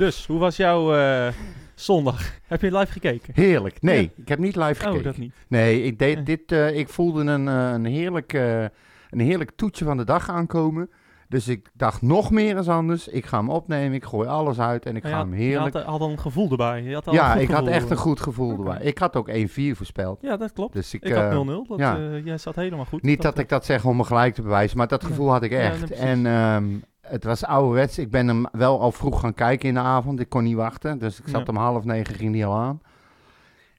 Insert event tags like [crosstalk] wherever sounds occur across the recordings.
Dus, hoe was jouw eh, zondag? Heb je live gekeken? Heerlijk. Nee, Ja. ik heb niet live gekeken. Oh, dat niet. Nee, ik, deed dit, eh, ik voelde een, eh, een, heerlijk, een heerlijk toetje van de dag aankomen. Dus ik dacht nog meer eens anders. Ik ga hem opnemen, ik gooi alles uit en ik ga hem heerlijk... Je had, had al een gevoel erbij. Je had al Ja, ik had echt een goed gevoel erbij. Ik had ook 1-4 voorspeld. Ja, dat klopt. Dus ik, Ik had eh, 0-0. Dat, ja. jij zat helemaal goed. Niet dat ik dat zeg om me gelijk te bewijzen, maar dat gevoel had ik echt. en ehm, het was ouderwets. Ik ben hem wel al vroeg gaan kijken in de avond. Ik kon niet wachten. Dus ik zat Ja. om half negen, ging die al aan.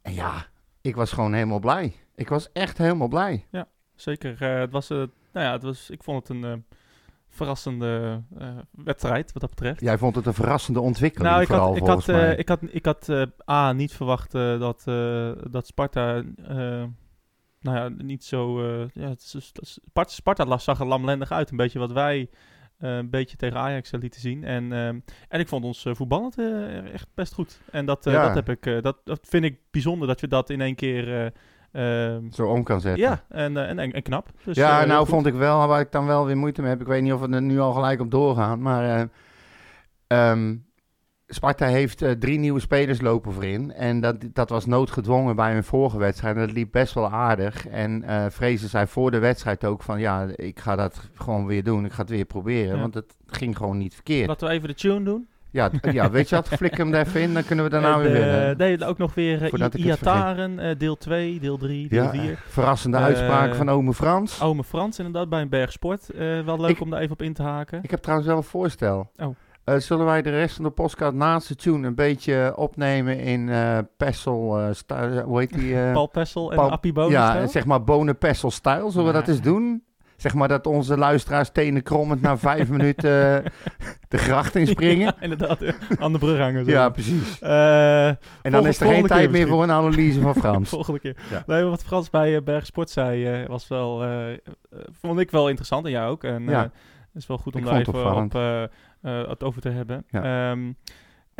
En ja, ik was gewoon helemaal blij. Ik was echt helemaal blij. Zeker. eh, het was, eh, nou ja, het was, ik vond het een eh, verrassende wedstrijd wat dat betreft. Jij vond het een verrassende ontwikkeling Nou, ik vooral had, ik had, mij. ik had, ik had A, niet verwacht dat, dat Sparta, nou ja, niet zo, ja, het is- het is- Sparta, Sparta zag er lamlendig uit. Een beetje wat wij een beetje tegen Ajax eh, lieten zien. En, ehm, en ik vond ons eh, voetballend eh, echt best goed. En dat, eh, Ja. dat, heb ik, eh, dat, dat vind ik bijzonder, dat je dat in één keer... eh, ehm, Zo om kan zetten. ja, en, eh, en, en, en knap. Dus, ja, eh, nou goed. vond ik wel, waar ik dan wel weer moeite mee heb. Ik weet niet of we er nu al gelijk op doorgaan. Maar eh, ehm, Sparta heeft eh, drie nieuwe spelers lopen voorin. En dat, dat was noodgedwongen bij hun vorige wedstrijd. En dat liep best wel aardig. En eh Vrezen zei voor de wedstrijd ook van... Ja, ik ga dat gewoon weer doen. Ik ga het weer proberen. Ja. Want het ging gewoon niet verkeerd. Laten we even de tune doen. Ja, ja, weet je wat? [laughs] Flik hem er even in. Dan kunnen we daarna En, weer eh, winnen. nee, ook nog weer uh, Iataren, eh, deel 2, deel 3, deel Ja, 4. verrassende Eh, uitspraak van ome Frans. Ome Frans inderdaad, bij een bergsport. Eh wel leuk Ik- om daar even op in te haken. Ik heb trouwens wel een voorstel. Oh. Eh, zullen wij de rest van de podcast naast de tune een beetje opnemen in eh Pessel, sta- hoe heet die? [laughs] Paul Pessel en Paul- Appie ja, zeg maar Bonen Pessel stijl. Zullen we dat eens doen? Zeg maar dat onze luisteraars tenen krommend na vijf [laughs] minuten de gracht inspringen. Ja, inderdaad, aan de brug hangen. zo. Ja, precies. En dan is er geen tijd meer voor een analyse van Frans. [laughs] volgende keer. Ja. Nee, wat Frans bij Bergsport zei, was wel, vond ik wel interessant en jij ook. En Ja. Eh, het is wel goed om daar even op eh, eh, het over te hebben. Ja. Ehm,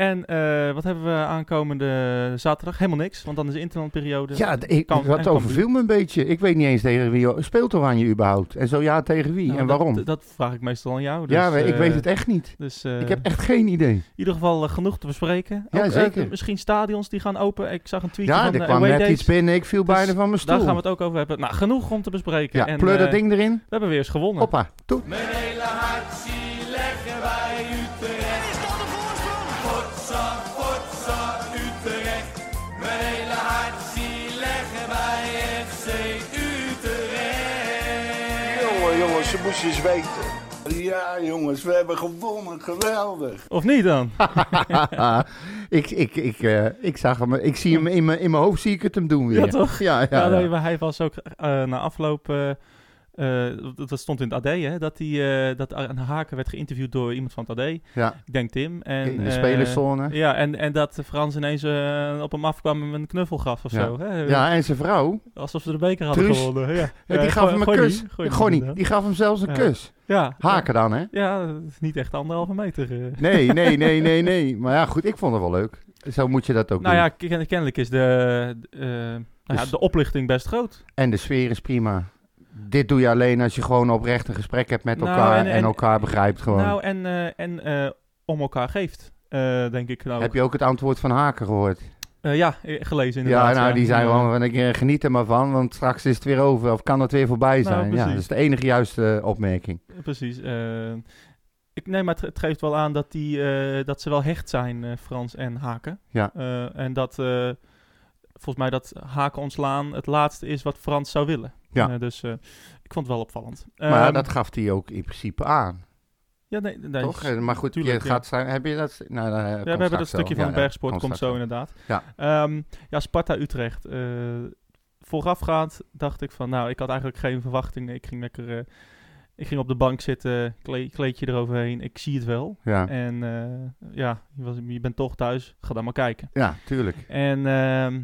en eh, wat hebben we aankomende zaterdag? Helemaal niks, want dan is de interlandperiode. Ja, ik, Kan- dat overviel me een beetje. Ik weet niet eens tegen wie. Speelt Oranje überhaupt? En zo ja, tegen wie? Nou, en dat- waarom? Dat, dat vraag ik meestal aan jou. Dus, ja, ik eh, weet het echt niet. Dus, eh, ik heb echt geen idee. in ieder geval eh, genoeg te bespreken. Ja, Ook, eh, zeker. misschien stadions die gaan open. Ik zag een tweetje Ja, van er de kwam net days. iets binnen. Ik viel Dus bijna van mijn stoel. Daar gaan we het ook over hebben. Nou, genoeg om te bespreken. Ja, en, pleur dat eh, ding erin. We hebben weer eens gewonnen. Hoppa, toe. Je eens weten. Ja, jongens, we hebben gewonnen. Geweldig. Of niet dan? [laughs] ik, ik, ik, eh, ik zag hem. Ik zie hem in mijn, in mijn hoofd zie ik het hem doen weer. Ja, toch? Ja, ja. Ja, ja. nee, maar hij was ook eh, na afloop... eh, eh, dat, dat stond in het AD, hè? Dat, hij, eh, dat een Haken werd geïnterviewd door iemand van het AD. Ja, Ik denk Tim. En, in de eh, spelerszone. Ja, en, en dat Frans ineens op hem afkwam en een knuffel gaf of Ja. zo. Hè? Ja, en zijn vrouw, Alsof ze de beker hadden Truus. gewonnen. Ja, ja, die Ja, gaf hem een kus. Gonnie die gaf hem zelfs een Ja. kus. Ja, Haken dan, hè? Ja, dat is niet echt anderhalve meter. Nee, nee, [laughs] nee, nee, nee. Maar ja, goed, ik vond het wel leuk. Zo moet je dat ook Nou doen. ja, ken- kennelijk is de, nou ja, Dus- de oplichting best groot. En de sfeer is prima. Dit doe je alleen als je gewoon oprecht een gesprek hebt met Nou, elkaar en- en, en- elkaar begrijpt gewoon. Nou, en, eh, en eh, om elkaar geeft, eh, denk ik. Nou, Heb je ook het antwoord van Haken gehoord? Eh, ja, gelezen inderdaad. Ja, nou, die zijn gewoon van, ik geniet er maar van, want straks is het weer over, of kan het weer voorbij Nou, zijn. ja, dat is de enige juiste opmerking. Precies. ik neem maar het, geeft wel aan dat, die, dat ze wel hecht zijn, Frans en Haken. Ja. En dat volgens mij dat Haken ontslaan het laatste is wat Frans zou willen. Ja. Eh, dus eh, ik vond het wel opvallend. maar Ehm, dat gaf hij ook in principe aan, ja, nee, nee, toch? Eh, Maar goed, tuurlijk, je gaat zijn, heb je dat? Nou, eh, Ja, we hebben dat stukje van Ja, bergsport, komt zo inderdaad. Ja. Ehm, ja, Sparta-Utrecht. eh, voorafgaand dacht ik van, nou, ik had eigenlijk geen verwachtingen. Ik ging lekker, ik ging op de bank zitten, kle- kleedje eroverheen. Ik zie het wel. Ja. En ja, je, was, je bent toch thuis, ga dan maar kijken. ja, tuurlijk. En ehm,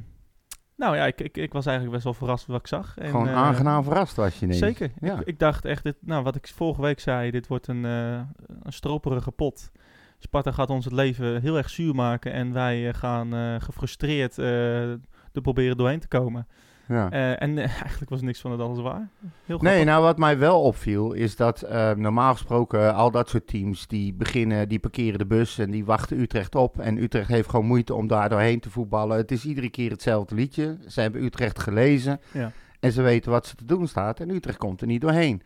nou ja, ik, ik, ik was eigenlijk best wel verrast wat ik zag. En, Gewoon eh, aangenaam verrast was je ineens. Zeker. Ja. Ik, ik dacht echt, dit, nou, wat ik vorige week zei, dit wordt een, eh, een stroperige pot. Sparta gaat ons het leven heel erg zuur maken en wij eh, gaan gefrustreerd er proberen doorheen te komen. Ja. Eh, en [laughs] eigenlijk was niks van het alles waar. Heel Nee, nou wat mij wel opviel is dat eh, normaal gesproken al dat soort teams die beginnen, die parkeren de bus en die wachten Utrecht op. En Utrecht heeft gewoon moeite om daar doorheen te voetballen. Het is iedere keer hetzelfde liedje. Ze hebben Utrecht gelezen Ja. en ze weten wat ze te doen staat en Utrecht komt er niet doorheen.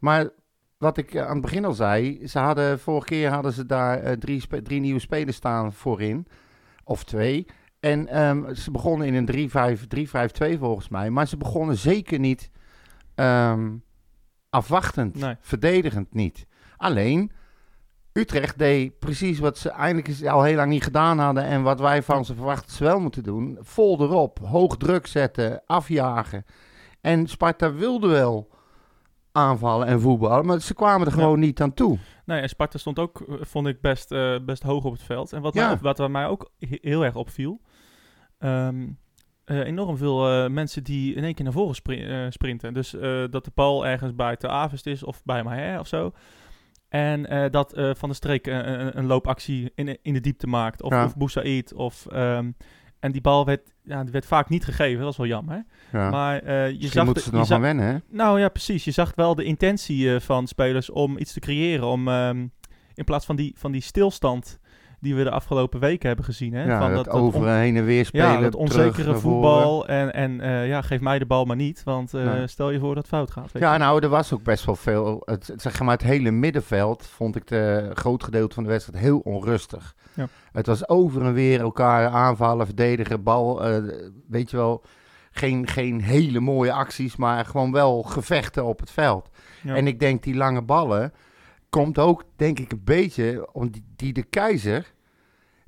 Maar wat ik eh, aan het begin al zei, ze hadden, vorige keer hadden ze daar drie, drie nieuwe spelers staan voorin. Of twee. En ehm, ze begonnen in een 3-5 3-5-2 volgens mij. Maar ze begonnen zeker niet ehm, afwachtend, Nee. verdedigend niet. Alleen, Utrecht deed precies wat ze eigenlijk al heel lang niet gedaan hadden. En wat wij van ze verwachten ze wel moeten doen. Vol erop, hoog druk zetten, afjagen. En Sparta wilde wel aanvallen en voetballen, maar ze kwamen er Ja. gewoon niet aan toe. Nee, en Sparta stond ook, eh, vond ik, best, eh, best hoog op het veld. En wat, Ja. mij, wat mij ook he- heel erg opviel... ehm, eh, enorm veel eh, mensen die in één keer naar voren spri- eh, sprinten. Dus dat de bal ergens bij Te Avest is of bij Maher of zo. En dat Van der Streek een, een loopactie in, in de diepte maakt. Of, Ja. of Boussaïd. Of, ehm, en die bal werd, ja, werd vaak niet gegeven. Dat is wel jammer. Ja. Maar eh, je Misschien zag... moeten de- ze er nog aan wennen, hè? nou ja, precies. Je zag wel de intentie van spelers om iets te creëren. Om ehm, in plaats van die, van die stilstand die we de afgelopen weken hebben gezien. Hè, Ja, van dat, on- over en heen en weer spelen. ja, dat onzekere voetbal. En, en eh, ja, geef mij de bal maar niet. Want eh, Nee. stel je voor dat het fout gaat. Ja, je. nou, er was ook best wel veel. Het, het- zeg maar, het hele middenveld vond ik de groot gedeelte van de wedstrijd heel onrustig. Ja. Het was over en weer elkaar aanvallen, verdedigen, bal. eh, weet je wel, geen, geen hele mooie acties, maar gewoon wel gevechten op het veld. Ja. En ik denk die lange ballen komt ook, denk ik, een beetje om die, die de keizer.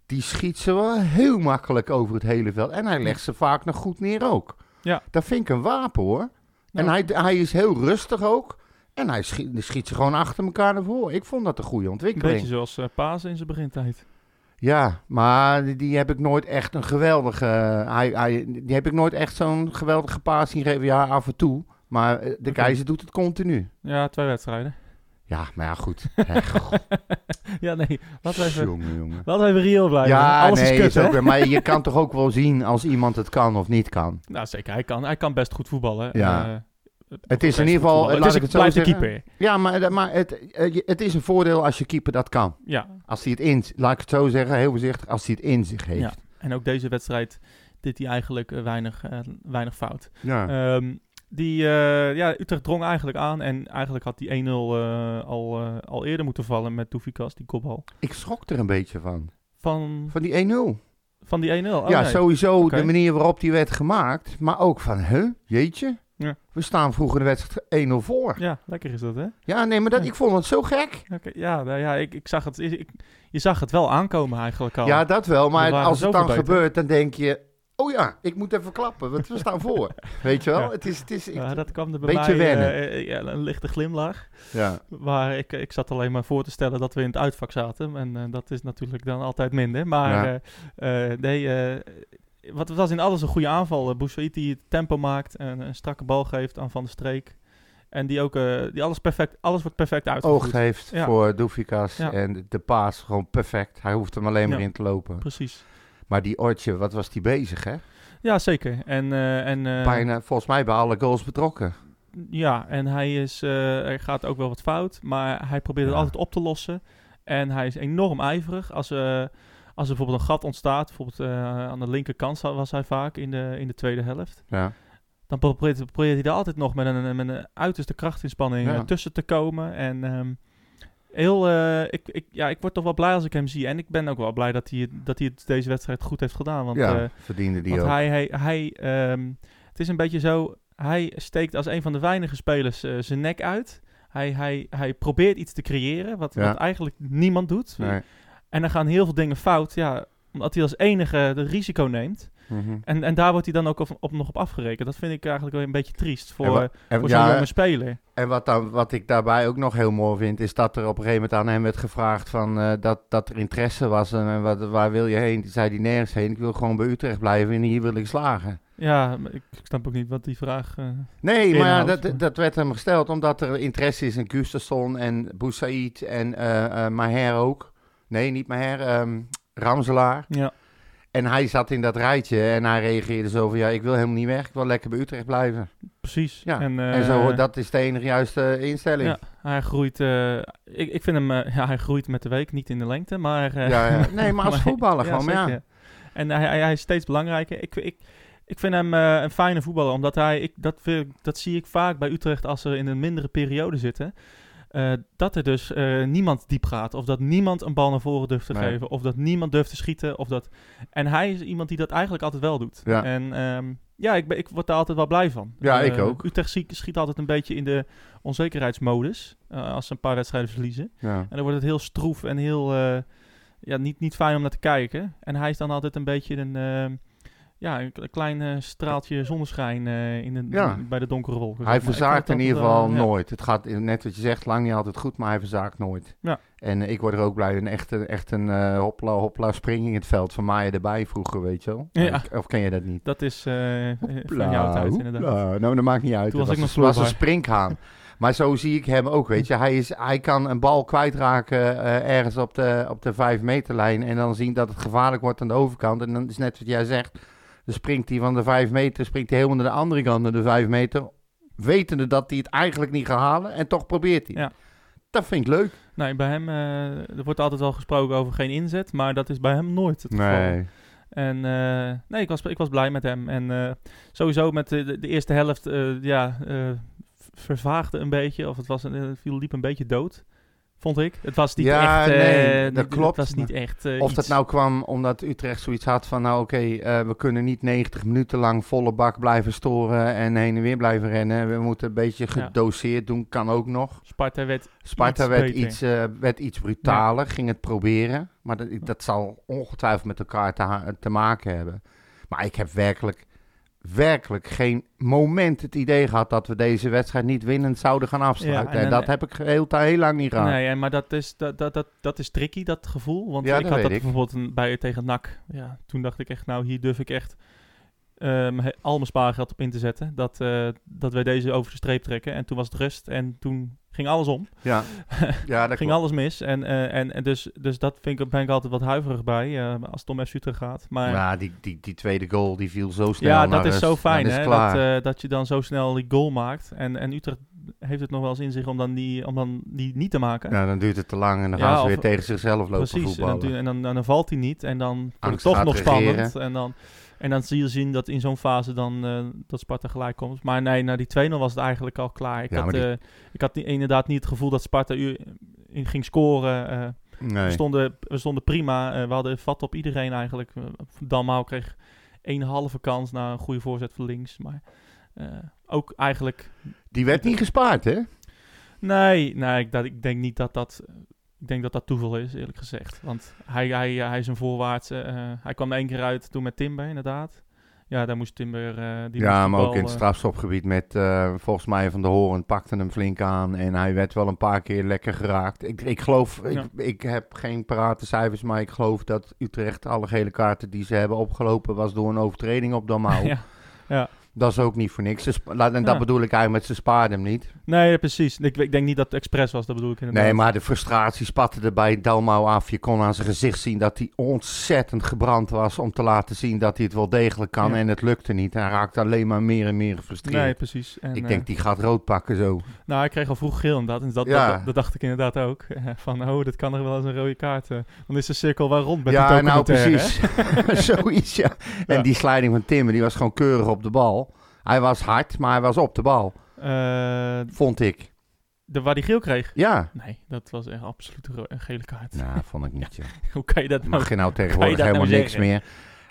Die schiet ze wel heel makkelijk over het hele veld. En hij legt ze vaak nog goed neer ook. Ja. Dat vind ik een wapen hoor. En hij, hij is heel rustig ook. En hij schiet, schiet ze gewoon achter elkaar naar voren. Ik vond dat een goede Een ontwikkeling. beetje zoals eh Paas in zijn begintijd. Ja, maar die, die heb ik nooit echt een geweldige... hij, hij, die heb ik nooit echt zo'n geweldige paas zien geven. Ja, af en toe. Maar eh, de keizer doet het continu. Ja, twee wedstrijden. Ja, maar ja, goed. [laughs] Ja, nee. Laten we even, jongen, jongen. laten we even reëel blijven. Ja, Alles nee, is kut, is ook maar je kan toch ook wel zien als iemand het kan of niet kan. Nou, zeker. Hij kan, hij kan best goed voetballen. Ja. Eh, Het is in ieder geval, laat het ik is, het zo zeggen. keeper. Ja, maar, maar het, eh, het is een voordeel als je keeper dat kan. Ja, Als hij het in, laat ik het zo zeggen, heel voorzichtig, als hij het in zich heeft. Ja. En ook deze wedstrijd deed hij eigenlijk eh, weinig, eh, weinig fout. Ja. Ehm, die, eh, ja, Utrecht drong eigenlijk aan. En eigenlijk had die 1-0 eh, al, eh, al eerder moeten vallen met Doefikas, die kopbal. Ik schrok er een beetje van. Van, Van die 1-0. van die 1-0. Oh, ja, nee. sowieso de manier waarop die werd gemaakt. Maar ook van, huh, jeetje. Ja. We staan vroeger de wedstrijd 1-0 voor. Ja, Ja, lekker is dat, hè? nee, maar dat, Ja. ik vond het zo gek. Ja, nou ja ik, ik zag het, ik, je zag het wel aankomen eigenlijk al. Ja, dat wel. We Maar als het dan beter. gebeurt, dan denk je... Oh ja, ik moet even klappen, want we staan voor. [laughs] Weet je wel? Ja. Het is... Het is ik- Ja, dat kwam er bij Beetje mij wennen. eh, eh, ja, een lichte glimlach. ja. Waar ik, ik zat alleen maar voor te stellen dat we in het uitvak zaten. En eh, dat is natuurlijk dan altijd minder. Maar Ja. eh, eh, nee, eh, wat was in alles een goede aanval. Boussaïd die het tempo maakt en een strakke bal geeft aan Van der Streek. En die ook, eh, die alles perfect, alles wordt perfect uitgevoerd. Oog heeft voor Doefikas. En de paas gewoon perfect. Hij hoeft hem alleen maar in te lopen. Precies. Maar die Ortje, wat was die bezig, hè? Ja, zeker. En, eh, en, eh, Bijna, volgens mij bij alle goals betrokken. Ja, en hij, is, eh, er gaat ook wel wat fout, maar hij probeert het Ja. altijd op te lossen. En hij is enorm ijverig. Als, als er bijvoorbeeld een gat ontstaat, bijvoorbeeld aan de linkerkant was hij vaak in de, in de tweede helft. Ja. Dan probeert, probeert hij er altijd nog met een, met een uiterste krachtinspanning Ja. tussen te komen. En ehm, heel, eh, ik, ik, ja, ik word toch wel blij als ik hem zie. En ik ben ook wel blij dat hij, dat hij het deze wedstrijd goed heeft gedaan. Want, ja, eh, verdiende die want ook. hij, hij, hij ehm, het is een beetje zo, hij steekt als een van de weinige spelers eh, zijn nek uit. Hij, hij, hij probeert iets te creëren, wat, Ja. wat eigenlijk niemand doet. Nee. En dan gaan heel veel dingen fout, ja, omdat hij als enige het risico neemt. Mhm. En, en daar wordt hij dan ook op, op, nog op afgerekend. Dat vind ik eigenlijk wel een beetje triest voor, En wa- en, voor zo'n ja, jonge speler. en wat, dan, wat ik daarbij ook nog heel mooi vind, is dat er op een gegeven moment aan hem werd gevraagd van, eh, dat, dat er interesse was. En wat, waar wil je heen? Toen zei hij nergens heen. Ik wil gewoon bij Utrecht blijven en hier wil ik slagen. Ja, ik snap ook niet wat die vraag... eh, Nee, maar dat, dat werd hem gesteld omdat er interesse is in Gustafsson en Boussaïd en eh Maher ook. Nee, niet Maher, ehm Ramselaar. ja. En hij zat in dat rijtje en hij reageerde zo van... Ja, ik wil helemaal niet weg. Ik wil lekker bij Utrecht blijven. Precies. Ja, En, en zo, eh, dat is de enige juiste instelling. Ja, hij groeit. eh, ik, ik vind hem. eh, ja, hij groeit met de week, niet in de lengte, maar. eh, Ja, ja. [laughs] Nee, maar als voetballer gewoon, ja. En hij, hij, hij is steeds belangrijker. Ik, ik, ik vind hem eh, een fijne voetballer, omdat hij. Ik, dat, dat zie ik vaak bij Utrecht als ze in een mindere periode zitten. Eh, dat er dus eh, niemand diep gaat. Of dat niemand een bal naar voren durft te Nee. geven. Of dat niemand durft te schieten. Of dat... En hij is iemand die dat eigenlijk altijd wel doet. Ja. En ehm, ja, ik, ben, ik word daar altijd wel blij van. Ja, Eh, ik ook. Utrecht schiet, schiet altijd een beetje in de onzekerheidsmodus. eh, als ze een paar wedstrijden verliezen. Ja. En dan wordt het heel stroef en heel... eh, ja, niet, niet fijn om naar te kijken. En hij is dan altijd een beetje een... eh, ja, een, klein eh, straaltje zonneschijn eh, in de, Ja. bij de donkere wolken. Hij. Ik verzaakt in ieder altijd geval ja. nooit. Het gaat, net wat je zegt, lang niet altijd goed, maar hij verzaakt nooit. Ja. En ik word er ook blij. Een echt een, echt een eh, hopla, hopla spring in het veld van Maaien erbij vroeger, weet je wel. Ja. Of- Of ken je dat niet? Dat is eh, van jouw tijd inderdaad. Nou, dat maakt niet uit. Toen Het was ik was, nog een, was een vloerbaar. springhaan. [laughs] Maar zo zie ik hem ook, weet je. Hij, is, hij kan een bal kwijtraken eh, ergens op de, op de vijf meterlijn. En dan zien dat het gevaarlijk wordt aan de overkant. En dan is net wat jij zegt. Dan springt hij van de vijf meter, springt hij helemaal naar de andere kant, naar de vijf meter. Wetende dat hij het eigenlijk niet gaat halen. En toch probeert hij. Ja. Dat vind ik leuk. Nee, bij hem... eh, er wordt altijd wel gesproken over geen inzet. Maar dat is bij hem nooit het geval. En eh, nee, ik was, ik was blij met hem. En eh, sowieso met de, de, eerste helft, ja, vervaagde een beetje. Of het was een, viel liep een beetje dood, vond ik. Het was niet Ja, echt... eh, nee, dat klopt. Het was niet echt eh, Of iets. dat nou kwam omdat Utrecht zoiets had van, nou oké, eh, we kunnen niet 90 minuten lang volle bak blijven storen en heen en weer blijven rennen. We moeten een beetje Ja. gedoseerd doen, kan ook nog. Sparta werd... Sparta Iets werd, iets, werd iets brutaler, ging het proberen. Maar dat, dat zal ongetwijfeld met elkaar te, te maken hebben. Maar ik heb werkelijk, werkelijk geen moment het idee gehad dat we deze wedstrijd niet winnend zouden gaan afsluiten. Ja, en dat heb ik heel, heel lang niet gehad. Nee, maar dat is, dat, dat, dat, dat is tricky, dat gevoel. Want Ja, ik dat had dat ik. bijvoorbeeld een- bij, tegen NAC. Ja, toen dacht ik echt, nou hier durf ik echt ehm, al mijn spaargeld op in te zetten. Dat, eh, dat wij deze over de streep trekken. En toen was het rust en toen ging alles om. Ja, [laughs] ja dat ging alles mis. En, eh, en, en dus, dus dat vind ik, ben ik altijd wat huiverig bij eh, als het om FC Utrecht gaat. Maar Ja, die, die, die tweede goal die viel zo snel. ja, dat is zo fijn is hè, dat, eh, dat je dan zo snel die goal maakt. En, en Utrecht heeft het nog wel eens in zich om dan die, om dan die niet te maken. ja, dan duurt het te lang en dan Ja, gaan ze weer tegen zichzelf lopen Precies, en dan, en, dan, dan valt hij niet. En dan wordt het toch nog regeren. spannend. En dan, en dan zie je zien dat in zo'n fase dan eh, dat Sparta gelijk komt. Maar nee, na die 2-0 was het eigenlijk al klaar. Ik Ja, had, die- eh, ik had inderdaad niet het gevoel dat Sparta u, in ging scoren. eh. nee. we, stonden, we stonden prima. we hadden vat op iedereen eigenlijk. Dalmau kreeg één halve kans na een goede voorzet van links. Maar ook eigenlijk... Die werd niet gespaard, hè? Nee, nee ik, dat, ik denk niet dat dat... Ik denk dat dat toeval is, eerlijk gezegd. Want hij, hij, hij is een voorwaartse. eh, hij kwam één keer uit toen met Timber, inderdaad. Ja, daar moest Timber... eh, die ja, maar ook in het eh, strafschopgebied met eh, volgens mij Van de Horen pakte hem flink aan. En hij werd wel een paar keer lekker geraakt. Ik, ik geloof, Ja. ik, ik heb geen parate cijfers, maar ik geloof dat Utrecht alle gele kaarten die ze hebben opgelopen was door een overtreding op Dalmau. [laughs] ja. Dat is ook niet voor niks. En dat Ja. bedoel ik eigenlijk met ze spaarden hem niet. Nee, precies. Ik, ik denk niet dat het expres was, dat bedoel ik inderdaad. Nee, maar de frustratie spatte er bij Dalmau af. Je kon aan zijn gezicht zien dat hij ontzettend gebrand was om te laten zien dat hij het wel degelijk kan. Ja. En het lukte niet. Hij raakte alleen maar meer en meer gefrustreerd. Nee, precies. En, ik eh, denk, die gaat rood pakken zo. Nou, hij kreeg al vroeg geel inderdaad. En dat, Ja. dat, dat dacht ik inderdaad ook. Eh, Van, oh, dit kan er wel eens een rode kaart. eh. Dan is de cirkel wel rond met ja, nou precies. [laughs] Zoiets, ja. En die sliding van Timmer, die was gewoon keurig op de bal. Hij was hard, maar hij was op de bal, Eh, vond ik. de, waar die geel kreeg? Ja. Nee, dat was echt absoluut een ro- een gele kaart. Nou, vond ik niet. ja. [laughs] Hoe kan je dat nou... Mag je nou tegenwoordig nou helemaal niks zeggen? meer.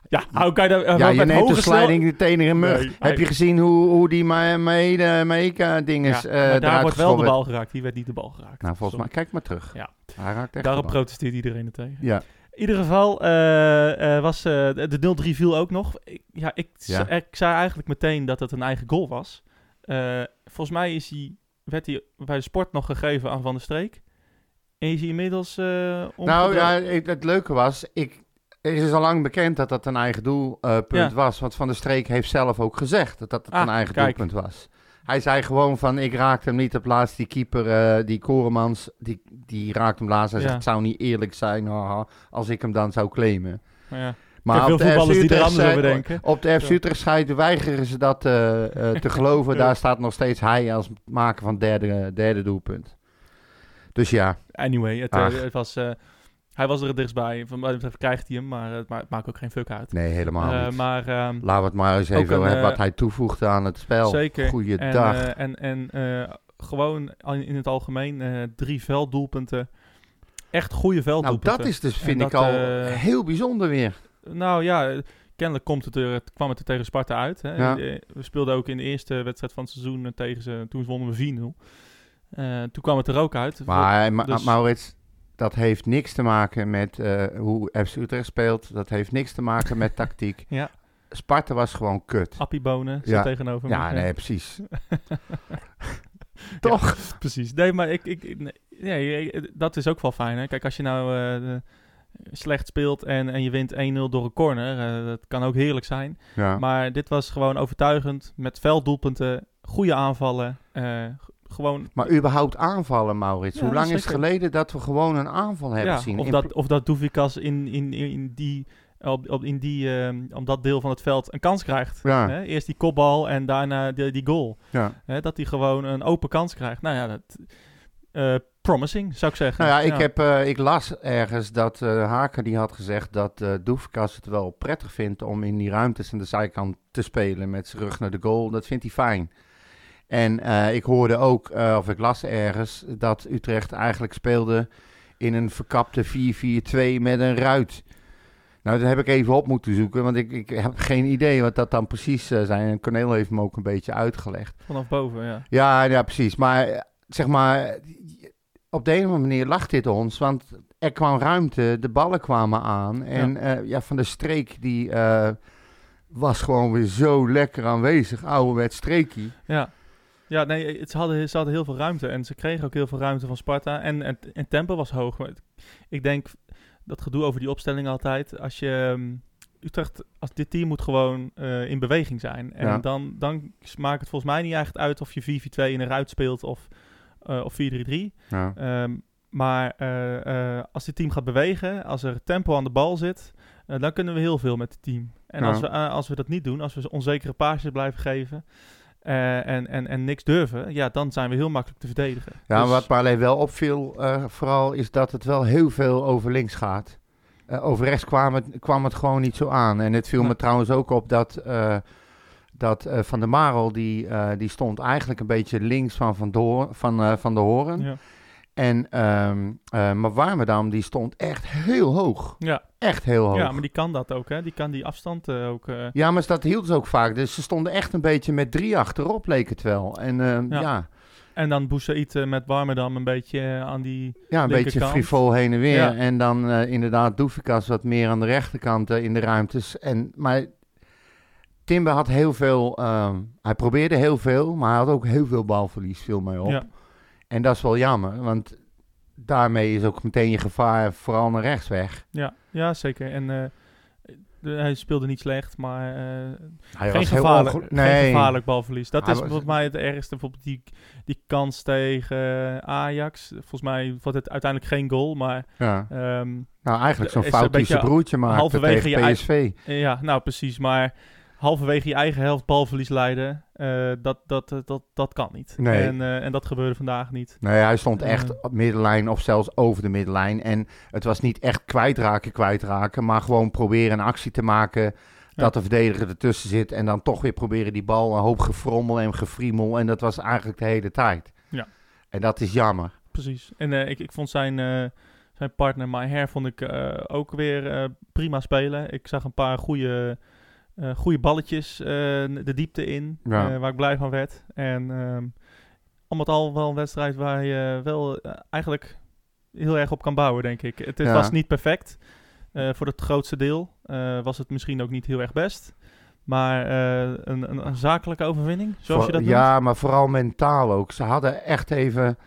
Ja, hoe kan je dat... Ja, je neemt de snel- sliding meteen in mug. Nee, Heb nee. je gezien hoe, hoe die Maeka-dinges Ja, eh maar daar eruit wordt wel de bal geraakt. Die werd niet de bal geraakt. Nou, volgens mij, Sorry. kijk maar terug. Ja. Hij raakt echt Daarop de bal. protesteert iedereen er tegen. Ja, In ieder geval eh, eh, was eh, de de 0-3 viel ook nog. Ik, ja, ik, Ja. ik zei eigenlijk meteen dat het een eigen goal was. Volgens mij is hij, werd hij bij de sport nog gegeven aan Van der Streek. En is hij inmiddels eh nou ja, ik- het leuke was, ik, het is al lang bekend dat dat een eigen doelpunt Ja. was. Want Van der Streek heeft zelf ook gezegd dat dat het Ah, een eigen kijk. doelpunt was. Hij zei gewoon van, ik raakte hem niet op laatst. Die keeper, eh, die Koremans, die, die raakte hem laatst. Hij Ja. zegt, het zou niet eerlijk zijn haha, als ik hem dan zou claimen. Maar ja, Maar veel op de FC er Utrecht anders over denken. Op de FC. Utrecht weigeren ze dat eh, eh, te [laughs] geloven. Daar staat nog steeds hij als maker van derde, derde doelpunt. Dus ja, Anyway, het, het was, hij was er het dichtstbij. Van betreft krijgt hij hem, maar het, ma- het maakt ook geen fuck uit. nee, helemaal Eh, niet. maar ehm, Laten we het maar eens even een, hebben wat eh, hij toevoegt aan het spel. zeker. En, Goeiedag. eh, en en eh, gewoon in in het algemeen eh, drie velddoelpunten. Echt goede nou, velddoelpunten. dat is dus, En vind dat, ik al eh, heel bijzonder weer. Nou ja, eh, kennelijk komt het er, kwam het er tegen Sparta uit. Hè. Ja. Eh, We speelden ook in de eerste wedstrijd van het seizoen eh, tegen ze. Toen wonnen we 4-0. Eh, toen kwam het er ook uit. Maar Ma- dus- Maurits, dat heeft niks te maken met eh, hoe FC Utrecht speelt. Dat heeft niks te maken met [laughs] tactiek. Ja. Sparta was gewoon kut. Appie Bonen zit Ja. tegenover me. Ja, nee, precies. [laughs] [laughs] Toch? Precies. Nee, maar ik, ik, nee, eh, dat is ook wel fijn. Hè? Kijk, als je nou eh, slecht speelt en, en je wint 1-0 door een corner, dat kan ook heerlijk zijn. Ja. Maar dit was gewoon overtuigend, met velddoelpunten, goede aanvallen. Gewoon, Maar überhaupt aanvallen, Maurits. Ja, Hoe lang is het geleden dat we gewoon een aanval hebben ja, gezien? of, In dat, of dat Doevikas in, in, in die, op, op, in die, eh, op dat deel van het veld een kans krijgt. Ja. Hè? Eerst die kopbal en daarna die, die goal. Ja. Hè? Dat hij gewoon een open kans krijgt. Nou ja, dat, eh, promising zou ik zeggen. Nou ja, ik, Heb, eh, ik las ergens dat eh Haken die had gezegd dat eh Doefkas het wel prettig vindt om in die ruimtes aan de zijkant te spelen met zijn rug naar de goal. Dat vindt hij fijn. En eh, ik hoorde ook, eh, of ik las ergens, dat Utrecht eigenlijk speelde in een verkapte 4-4-2 met een ruit. Nou, dat heb ik even op moeten zoeken, want ik, ik heb geen idee wat dat dan precies eh, zijn. En Cornel heeft me ook een beetje uitgelegd. Vanaf boven, ja. Ja, ja, precies. Maar zeg maar, op de een of andere manier lacht dit ons, want er kwam ruimte, de ballen kwamen aan. En ja, ja Van de Streek, die was gewoon weer zo lekker aanwezig. Ouderwets streekie. Ja, ja nee, het, ze, hadden, ze hadden heel veel ruimte. En ze kregen ook heel veel ruimte van Sparta. En, en, en tempo was hoog. Maar ik denk, dat gedoe over die opstelling altijd. Als je... ehm, Utrecht, als dit team moet gewoon eh, in beweging zijn. En Ja. dan, dan maakt het volgens mij niet echt uit of je 4-4-2 in een ruit speelt of, eh, of 4-3-3. Ja. Ehm, maar eh, als dit team gaat bewegen, als er tempo aan de bal zit, dan kunnen we heel veel met het team. En Ja. als, we, als we dat niet doen, als we onzekere paasjes blijven geven eh, en, en, en niks durven, ja, dan zijn we heel makkelijk te verdedigen. Ja, Dus- wat me alleen wel opviel, eh, vooral, is dat het wel heel veel over links gaat. Eh, over rechts kwam het, kwam het gewoon niet zo aan. En het viel me trouwens ook op dat, eh, dat eh, Van der Marel, die, eh, die stond eigenlijk een beetje links van Van, Door, van, eh, van de Horen. ja. En, ehm eh, maar Warmerdam, die stond echt heel hoog. Ja. Echt heel hoog. ja, maar die kan dat ook, hè? Die kan die afstand eh, ook. eh, Ja, maar dat hield ze ook vaak. Dus ze stonden echt een beetje met drie achterop, leek het wel. En ehm, Ja. ja. en dan Boussaïd met Warmerdam een beetje aan die... Ja, een beetje frivol heen en weer. Ja. En dan inderdaad Doefikas wat meer aan de rechterkant in de ruimtes. En, maar Timber had heel veel... ehm, hij probeerde heel veel, maar hij had ook heel veel balverlies, viel mij op. Ja, En dat is wel jammer, want daarmee is ook meteen je gevaar vooral naar rechts weg. ja, ja, zeker. En eh, de- hij speelde niet slecht, maar... eh, Hij geen, was heel gevaarlijk, onge- geen gevaarlijk balverlies. Dat Hij is was- volgens mij het ergste. Bijvoorbeeld die, die kans tegen Ajax. Volgens mij wordt het uiteindelijk geen goal. Maar Ja. ehm, Nou, eigenlijk zo'n fout broertje maakte halverwege tegen PSV. eh, ja, nou precies. Maar halverwege je eigen helft balverlies leiden, eh, dat, dat, dat, dat, dat kan niet. Nee. En, eh, en dat gebeurde vandaag niet. Nee, hij stond echt Eh. op middenlijn of zelfs over de middenlijn. En het was niet echt kwijtraken, kwijtraken. Maar gewoon proberen een actie te maken dat de verdediger ertussen zit. En dan toch weer proberen die bal, een hoop gefrommel en gefriemel. En dat was eigenlijk de hele tijd. Ja. En dat is jammer. Precies. En eh, ik, ik vond zijn, eh, zijn partner, My Hair, vond ik eh, ook weer eh, prima spelen. Ik zag een paar goede, eh goede balletjes eh, de diepte in, Ja. eh, waar ik blij van werd. En ehm al met al wel een wedstrijd waar je wel eigenlijk heel erg op kan bouwen, denk ik. Het, Ja. was niet perfect. Voor het grootste deel was het misschien ook niet heel erg best. Maar een, een, een zakelijke overwinning, zoals je dat noemt. ja, maar vooral mentaal ook. Ze hadden echt even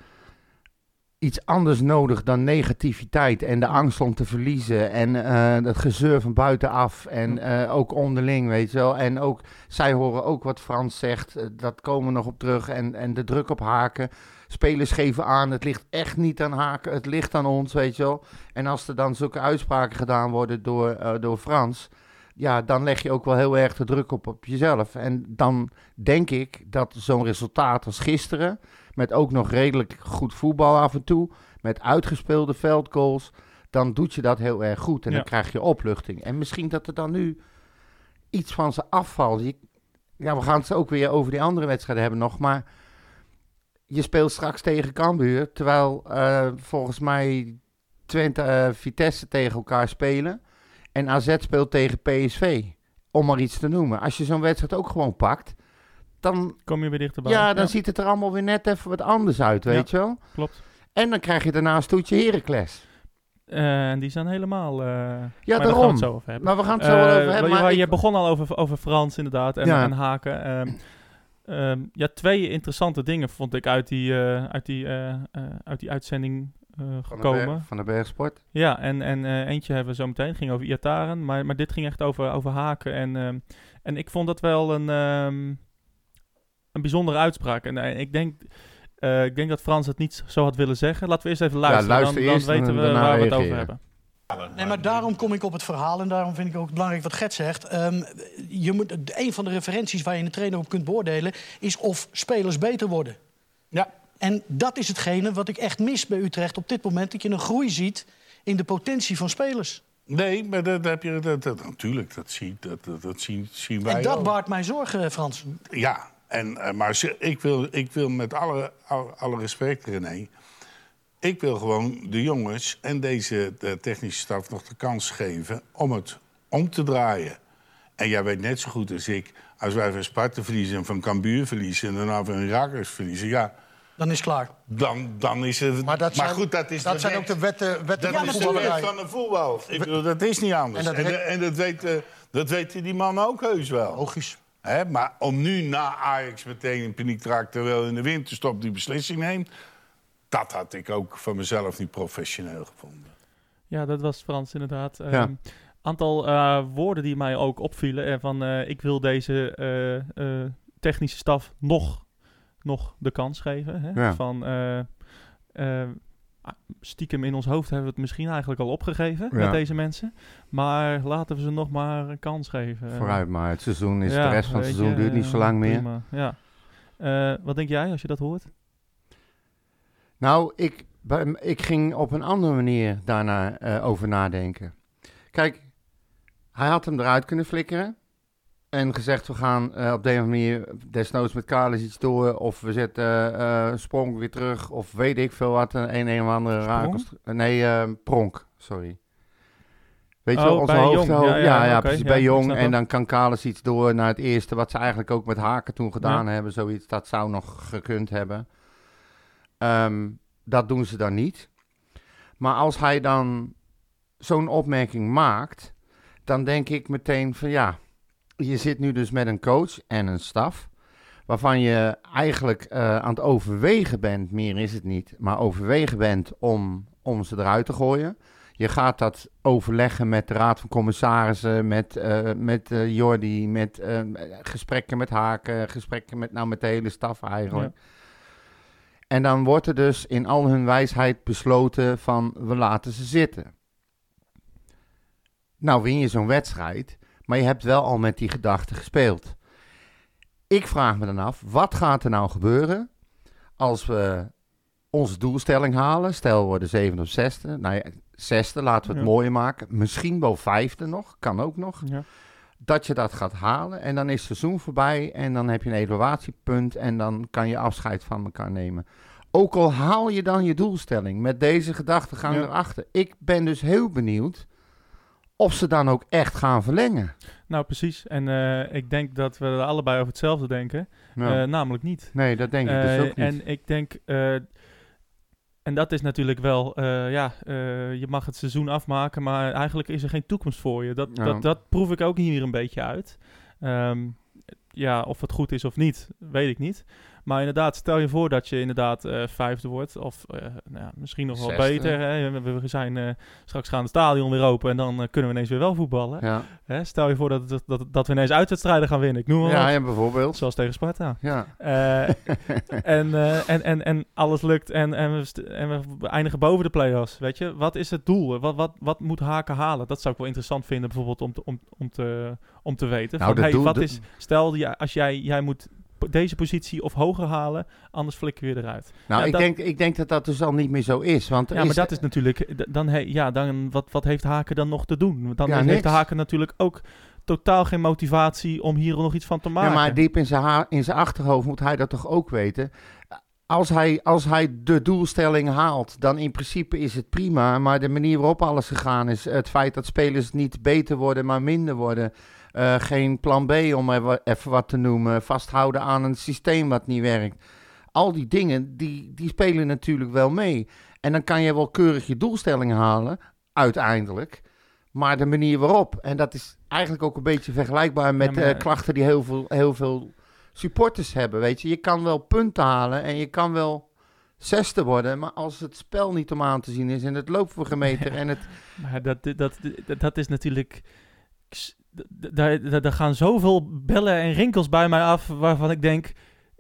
iets anders nodig dan negativiteit en de angst om te verliezen en eh het gezeur van buitenaf en eh, ook onderling, weet je wel. En ook, zij horen ook wat Frans zegt, eh, dat komen we nog op terug en, en de druk op haken. Spelers geven aan, het ligt echt niet aan Haken, het ligt aan ons, weet je wel. En als er dan zulke uitspraken gedaan worden door, door Frans, ja, dan leg je ook wel heel erg de druk op op jezelf. En dan denk ik dat zo'n resultaat als gisteren, met ook nog redelijk goed voetbal af en toe, met uitgespeelde veldgoals, dan doet je dat heel erg goed. En Ja. dan krijg je opluchting. En misschien dat er dan nu iets van ze afvalt. Je, ja, we gaan het ook weer over die andere wedstrijden hebben nog, maar je speelt straks tegen Cambuur, terwijl eh, volgens mij Twente, eh, Vitesse tegen elkaar spelen en AZ speelt tegen PSV, om maar iets te noemen. Als je zo'n wedstrijd ook gewoon pakt, dan, Kom je weer dichterbij. ja, dan ziet het er allemaal weer net even wat anders uit, weet je wel. Klopt. En dan krijg je daarna een stoetje Heracles. Eh, En die zijn helemaal... eh, Ja, maar daar gaan we daarom. het zo over hebben. Maar we gaan het zo wel Eh, over hebben. je- Maar je ik- begon al over, over Frans inderdaad en, Ja. en Haken. Ehm, ehm, ja, twee interessante dingen vond ik uit die, uit die, uit die uitzending eh, van, de gekomen. Van de Bergsport. Ja, en, en eentje hebben we zo meteen, ging over Iataren, maar, maar dit ging echt over, over Haken. En, ehm, en ik vond dat wel een, een bijzondere uitspraak. En eh, ik, denk, eh, ik denk dat Frans het niet zo had willen zeggen. Laten we eerst even luisteren, luister dan, weten we waar we het over hebben. Nee, maar daarom kom ik op het verhaal en daarom vind ik ook belangrijk wat Gert zegt. Ehm, je moet, een van de referenties waar je een trainer op kunt beoordelen... is of spelers beter worden. Ja. En dat is hetgene wat ik echt mis bij Utrecht op dit moment. Dat je een groei ziet in de potentie van spelers. Nee, maar dat heb je. Dat, dat, natuurlijk, dat, zie, dat, dat, dat zien, zien wij. En dat ook. baart mij zorgen, Frans. Ja, en, eh, maar ik, wil, ik wil met alle, alle, respect, René. Ik wil gewoon de jongens en deze de technische staf nog de kans geven om het om te draaien. En jij weet net zo goed als ik, als wij van Sparta verliezen en van Cambuur verliezen en daarna van Rakers verliezen, ja, Dan is het klaar. dan, dan is het. Maar, dat zijn, goed, dat is dat zijn ook de wetten, wetten Dat van de is de wet van de voetbal. Ik bedoel, dat is niet anders. En dat en dat, weet, eh, dat weten die man ook heus wel. Logisch. Hè, maar om nu na Ajax meteen in paniek te raken... terwijl in de winterstop die beslissing neemt... dat had ik ook van mezelf niet professioneel gevonden. Ja, dat was Frans inderdaad. Een Ja. aantal eh, woorden die mij ook opvielen. En van, eh, ik wil deze eh, eh, technische staf nog, nog de kans geven. Hè? Ja. Van, eh, eh, stiekem in ons hoofd hebben we het misschien eigenlijk al opgegeven Ja. met deze mensen. Maar laten we ze nog maar een kans geven. Vooruit maar, het seizoen is, Ja, de rest van het seizoen je, duurt niet zo eh, lang meer. prima, Ja. Eh, wat denk jij als je dat hoort? Nou, ik, ik ging op een andere manier daarna eh, over nadenken. Kijk, hij had hem eruit kunnen flikkeren. En gezegd, we gaan eh, op deze manier desnoods met Kalis iets door. Of we zetten eh, een sprong weer terug. Of weet ik veel wat. Een een, een of andere raakels. Nee, eh, pronk, sorry. Weet je Oh, wel, onze bij hoofd. Jong. Ja, Ja, ja, ja, oké, precies, bij Jong. En dan kan Kalis iets door naar het eerste. Wat ze eigenlijk ook met Haken toen gedaan hebben. Zoiets, dat zou nog gekund hebben. Ehm, dat doen ze dan niet. Maar als hij dan zo'n opmerking maakt, dan denk ik meteen van ja, je zit nu dus met een coach en een staf, waarvan je eigenlijk eh, aan het overwegen bent, meer is het niet, maar overwegen bent om, om ze eruit te gooien. Je gaat dat overleggen met de Raad van Commissarissen, met, eh, met eh, Jordi, met gesprekken met Haken, gesprekken met, nou, met de hele staf eigenlijk. En dan wordt er dus in al hun wijsheid besloten van we laten ze zitten. Nou win je zo'n wedstrijd, maar je hebt wel al met die gedachte gespeeld. Ik vraag me dan af, wat gaat er nou gebeuren als we onze doelstelling halen? Stel we worden zevende of zesde. Nou ja, zesde, laten we het Ja. mooier maken. Misschien wel vijfde nog, kan ook nog Ja. dat je dat gaat halen. En dan is het seizoen voorbij. En dan heb je een evaluatiepunt. En dan kan je afscheid van elkaar nemen. Ook al haal je dan je doelstelling. Met deze gedachtegang Ja. erachter. Ik ben dus heel benieuwd. Of ze dan ook echt gaan verlengen. Nou, precies. En eh, ik denk dat we er allebei over hetzelfde denken. Nou, Eh, namelijk niet. nee, dat denk ik dus Eh, ook niet. En ik denk, eh, en dat is natuurlijk wel, eh, ja, eh, je mag het seizoen afmaken, maar eigenlijk is er geen toekomst voor je. Dat, Ja. dat, dat proef ik ook hier een beetje uit. Ehm, ja, of het goed is of niet, weet ik niet. Maar inderdaad, stel je voor dat je inderdaad eh, vijfde wordt. Of eh, nou ja, misschien nog wel beter. Hè? We, we zijn eh, straks gaan het stadion weer open en dan kunnen we ineens weer wel voetballen. Ja, Hè? Stel je voor dat, dat, dat, dat we ineens uitwedstrijden gaan winnen. Ik noem maar ja, ja, bijvoorbeeld. Zoals tegen Sparta. Ja. En, en, en, en alles lukt en, en, we en we eindigen boven de play-offs. Weet je, wat is het doel? Wat, wat, wat moet Haken halen? Dat zou ik wel interessant vinden, bijvoorbeeld om te, om, om te, om te weten. Nou, Van, dat hey, doel- wat is, stel, ja, als jij, jij moet deze positie of hoger halen, anders flikker je eruit. Nou, Ja, ik, dat- denk, ik denk dat dat dus al niet meer zo is. Want Ja, maar dat is natuurlijk, d- dan, he, ja, dan wat, wat heeft Haken dan nog te doen? Dan Ja, heeft niks. de Haken natuurlijk ook totaal geen motivatie om hier nog iets van te maken. Ja, maar diep in zijn, in zijn achterhoofd moet hij dat toch ook weten. Als hij, als hij de doelstelling haalt, dan in principe is het prima. Maar de manier waarop alles gegaan is, het feit dat spelers niet beter worden, maar minder worden. Eh, geen plan B om er even wat te noemen. Vasthouden aan een systeem wat niet werkt. Al die dingen, die, die spelen natuurlijk wel mee. En dan kan je wel keurig je doelstelling halen, uiteindelijk. Maar de manier waarop, en dat is eigenlijk ook een beetje vergelijkbaar met maar- eh, klachten die heel veel, heel veel supporters hebben. Weet je, je kan wel punten halen en je kan wel zesde worden, maar als het spel niet om aan te zien is en het loopvergemeter en het. Maar dat, dat, dat, dat is natuurlijk. Daar, gaan zoveel bellen en rinkels bij mij af. waarvan ik denk.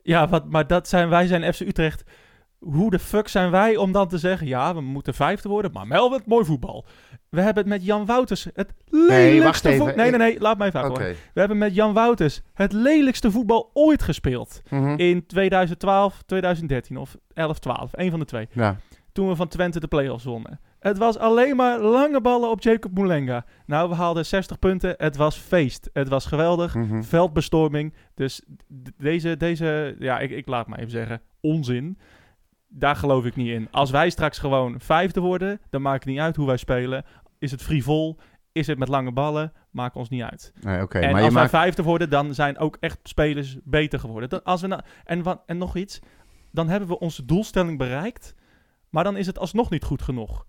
Ja, wat, maar dat zijn, wij zijn FC Utrecht. Hoe de fuck zijn wij om dan te zeggen. Ja, we moeten vijfde worden. Maar wel met mooi voetbal. We hebben het met Jan Wouters. Het lelijkste wacht even. voet- Nee, nee, nee. Laat mij even. We hebben met Jan Wouters het lelijkste voetbal ooit gespeeld. Mhm. In 2012, 2013 of 11, 12. Een van de twee Ja. toen we van Twente de play-offs wonnen. Het was alleen maar lange ballen op Jacob Moulenga. Nou, we haalden 60 punten. Het was feest. Het was geweldig. Mhm. Veldbestorming. Dus deze, deze ja, ik, ik laat maar even zeggen, onzin. Daar geloof ik niet in. Als wij straks gewoon vijfde worden, dan maakt het niet uit hoe wij spelen. Is het frivol? Is het met lange ballen? Maakt ons niet uit. Nee, oké. en maar als wij maakt... vijfde worden, dan zijn ook echt spelers beter geworden. Dat, als we nou, en, wat, en nog iets, dan hebben we onze doelstelling bereikt, maar dan is het alsnog niet goed genoeg.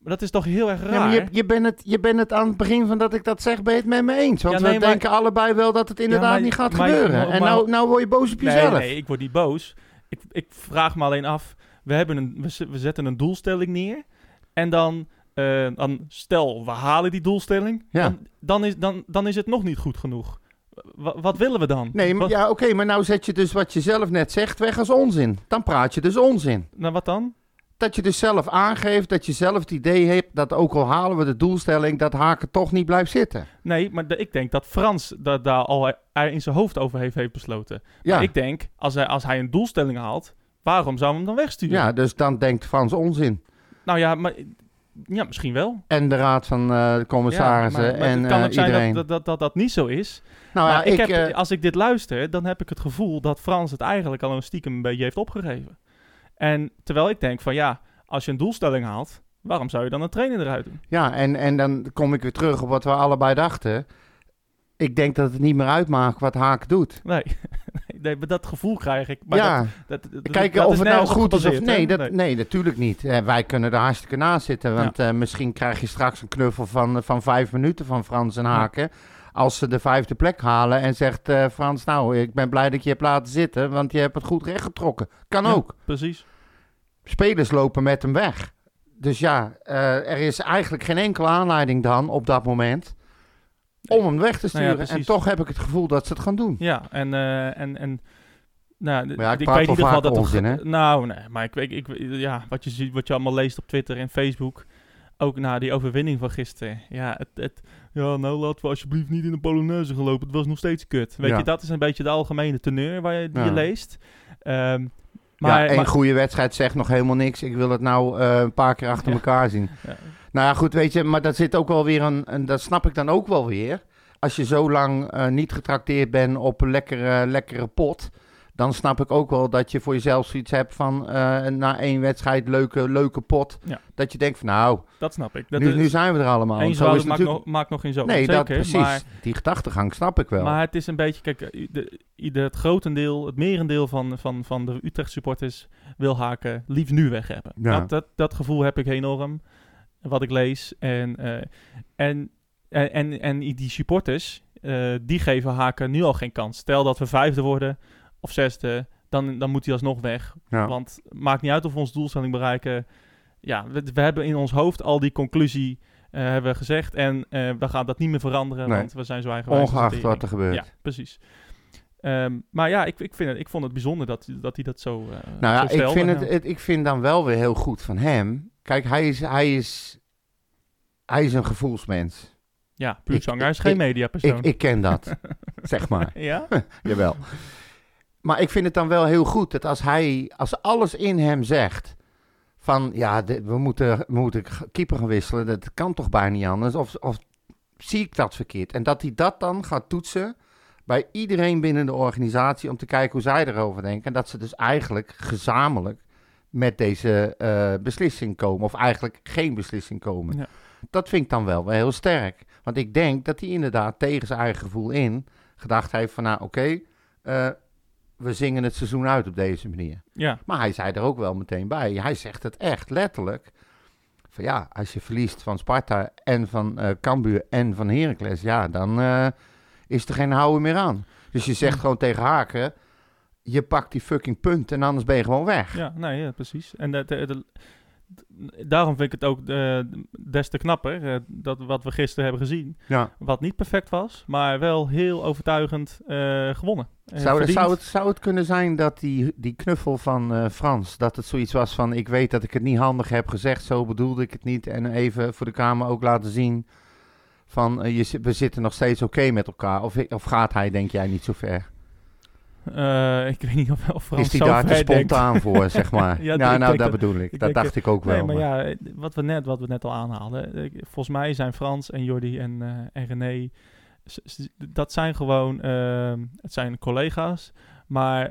Dat is toch heel erg raar? Ja, maar je, je, bent het, je bent het aan het begin van dat ik dat zeg, ben je het met me eens. Want Ja, nee, we maar- denken allebei wel dat het inderdaad maar- niet gaat maar- gebeuren. maar- en maar- nou, nou word je boos op nee, jezelf. nee, ik word niet boos. Ik, ik vraag me alleen af, we, hebben een, we, we zetten een doelstelling neer en dan, eh, dan stel, we halen die doelstelling, Ja. dan, dan, is, dan, dan is het nog niet goed genoeg. Wa- wat willen we dan? Nee, maar, Wat- ja, oké, maar nou zet je dus wat je zelf net zegt weg als onzin. Dan praat je dus onzin. Nou, wat dan? Dat je dus zelf aangeeft, dat je zelf het idee hebt dat ook al halen we de doelstelling, dat Haken toch niet blijft zitten. Nee, maar de- ik denk dat Frans dat daar al in zijn hoofd over heeft, heeft besloten. Ja, Maar ik denk, als hij, als hij een doelstelling haalt, waarom zou hij hem dan wegsturen? ja dus dan denkt Frans onzin. Nou ja, maar, ja, misschien wel. En de raad van eh, de commissarissen Ja, maar, maar en het kan eh, ook zijn iedereen. dat, dat, dat dat niet zo is. nou ja, ik, heb, eh, als ik dit luister, dan heb ik het gevoel dat Frans het eigenlijk al een stiekem een beetje heeft opgegeven. En terwijl ik denk van ja, als je een doelstelling haalt, waarom zou je dan een trainer eruit doen? ja en, en dan kom ik weer terug op wat we allebei dachten. Ik denk dat het niet meer uitmaakt wat Haak doet. Nee, [laughs] nee maar dat gevoel krijg ik. Maar ja, dat, dat, dat- kijken dat of het nou goed is of nee, dat, nee. natuurlijk niet. Eh, wij kunnen er hartstikke naast zitten. Want eh, misschien krijg je straks een knuffel van, eh, van vijf minuten van Frans en Haken. Als ze de vijfde plek halen en zegt eh, Frans, nou, ik ben blij dat je hebt laten zitten, want je hebt het goed rechtgetrokken. Kan Ja, ook. Precies. Spelers lopen met hem weg. Dus ja, eh, er is eigenlijk geen enkele aanleiding dan op dat moment om hem weg te Nou ja, sturen. en toch heb ik het gevoel dat ze het gaan doen. Ja, en, eh, en, en nou, ja, ik ik weet in ieder geval dat onzin, hè? Nou, nee, maar ik, weet- ik, ja, wat je ziet, wat je allemaal leest op Twitter en Facebook, ook na die overwinning van gisteren. Ja, het, het, ja, nou laten we alsjeblieft niet in de Polonaise gaan lopen. Het was nog steeds kut. Weet Ja. je, dat is een beetje de algemene teneur waar je, die je leest. Ehm, Maar, ja, maar- goede wedstrijd zegt nog helemaal niks. Ik wil het nou eh, een paar keer achter elkaar zien. [laughs] Nou ja, goed, weet je, maar dat zit ook wel weer een, en dat snap ik dan ook wel weer. Als je zo lang eh, niet getrakteerd bent op een lekkere, lekkere pot, dan snap ik ook wel dat je voor jezelf zoiets hebt van eh, na één wedstrijd leuke, leuke pot. Ja. Dat je denkt van nou, dat snap ik. Dat nu, is- nu zijn we er allemaal. één Zo is het maakt, natuurlijk... nog, maakt nog geen zo. Nee, dat precies. Maar, Die gedachtegang snap ik wel. maar het is een beetje, kijk, de, ieder, het grotendeel, het merendeel van, van, van de Utrecht supporters wil haken liefst nu weg hebben. Ja. Dat, dat, dat gevoel heb ik enorm, wat ik lees. En, eh, en, en, en, en die supporters, eh, die geven haken nu al geen kans. Stel dat we vijfde worden of zesde, dan, dan moet hij alsnog weg. Ja. Want maakt niet uit of we ons doelstelling bereiken. Ja, we, we hebben in ons hoofd al die conclusie eh, hebben we gezegd. En eh, we gaan dat niet meer veranderen, Nee. want we zijn zo eigenwijs. Ongeacht wat er gebeurt. Ja, precies. Ehm, maar ja, ik, ik, vind het, ik vond het bijzonder dat, dat hij dat zo, eh Nou ja, zo ik vind, het, ik vind dan wel weer heel goed van hem. Kijk, hij is, hij is, hij is een gevoelsmens. Ja, puur zanger. Hij is ik- geen mediapersoon. Ik, ik ken dat, [laughs] zeg maar. ja? [laughs] Jawel. Maar ik vind het dan wel heel goed dat als hij, als alles in hem zegt van ja, dit- we moeten, we moeten keeper gaan wisselen, dat kan toch bijna niet anders. Of, of zie ik dat verkeerd? En dat hij dat dan gaat toetsen bij iedereen binnen de organisatie om te kijken hoe zij erover denken. En dat ze dus eigenlijk gezamenlijk met deze eh, beslissing komen. Of eigenlijk geen beslissing komen. Ja. Dat vind ik dan wel, wel heel sterk. Want ik denk dat hij inderdaad tegen zijn eigen gevoel in gedacht heeft van nou oké, eh, we zingen het seizoen uit op deze manier. ja. Maar hij zei er ook wel meteen bij. Hij zegt het echt letterlijk. Van ja, als je verliest van Sparta en van eh Cambuur en van Heracles, ja, dan eh, is er geen houden meer aan. Dus je zegt gewoon tegen Haken, je pakt die fucking punt en anders ben je gewoon weg. Ja, nee, ja, precies. En dat, eh, dat- daarom vind ik het ook eh, des te knapper, eh, dat wat we gisteren hebben gezien. Ja. Wat niet perfect was, maar wel heel overtuigend eh, gewonnen. Zou, verdiend. zou, het, zou het kunnen zijn dat die, die knuffel van Frans, dat het zoiets was van ik weet dat ik het niet handig heb gezegd, zo bedoelde ik het niet. En even voor de Kamer ook laten zien van je, we zitten nog steeds oké met elkaar. Of, of gaat hij, denk jij, niet zo ver? Eh, ik weet niet of, of Frans is zo daar te denkt. spontaan voor, [laughs] zeg maar? Ja, nou, denk dat dat- bedoel ik. ik Dat dacht ik ook wel. Maar maar- ja, wat we net, wat we net al aanhaalden. eh, Volgens mij zijn Frans en Jordi en, eh, en René... Dat zijn gewoon... ehm, het zijn collega's. Maar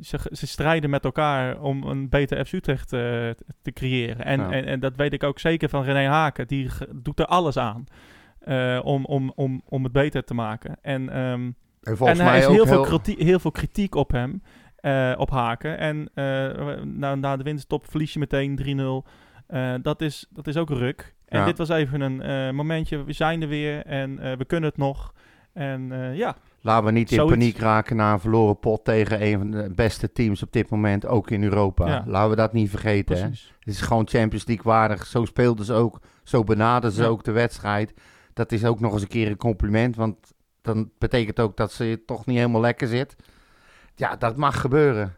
ze, ze strijden met elkaar om een beter FC Utrecht te- creëren. En, Ja. en, en dat weet ik ook zeker van René Haken. Die doet er alles aan. eh, om, om, om, om het beter te maken. En, ehm, en volgens en er is heel. Veel kritiek, heel veel kritiek op hem, eh, op Haken. En eh, na, na de winterstop verlies je meteen 3-0. Eh, dat, is, dat is ook ruk. En Ja. dit was even een momentje. We zijn er weer en we kunnen het nog. En ja, Laten we niet in Zoiets. paniek raken na een verloren pot tegen een van de beste teams op dit moment, ook in Europa. Ja. Laten we dat niet vergeten. Hè? Het is gewoon Champions League waardig. Zo speelden ze ook, zo benaderden ze Ja. ook de wedstrijd. Dat is ook nog eens een keer een compliment, want dan betekent ook dat ze toch niet helemaal lekker zit. Ja, dat mag gebeuren.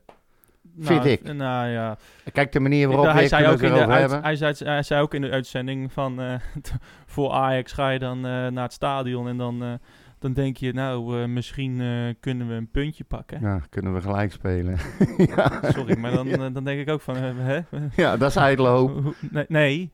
Vind Nou, ik. Nou ja, Kijk, de manier waarop hij, we zei ook in de uit- hij, zei, hij zei ook in de uitzending van eh, [laughs] voor Ajax ga je dan eh, naar het stadion en dan, eh, dan denk je nou misschien kunnen we een puntje pakken. Ja, kunnen we gelijk spelen. [laughs] [laughs] ja. Sorry, maar dan, dan denk ik ook van hè? ja, dat is ijdele hoop. Nee, nee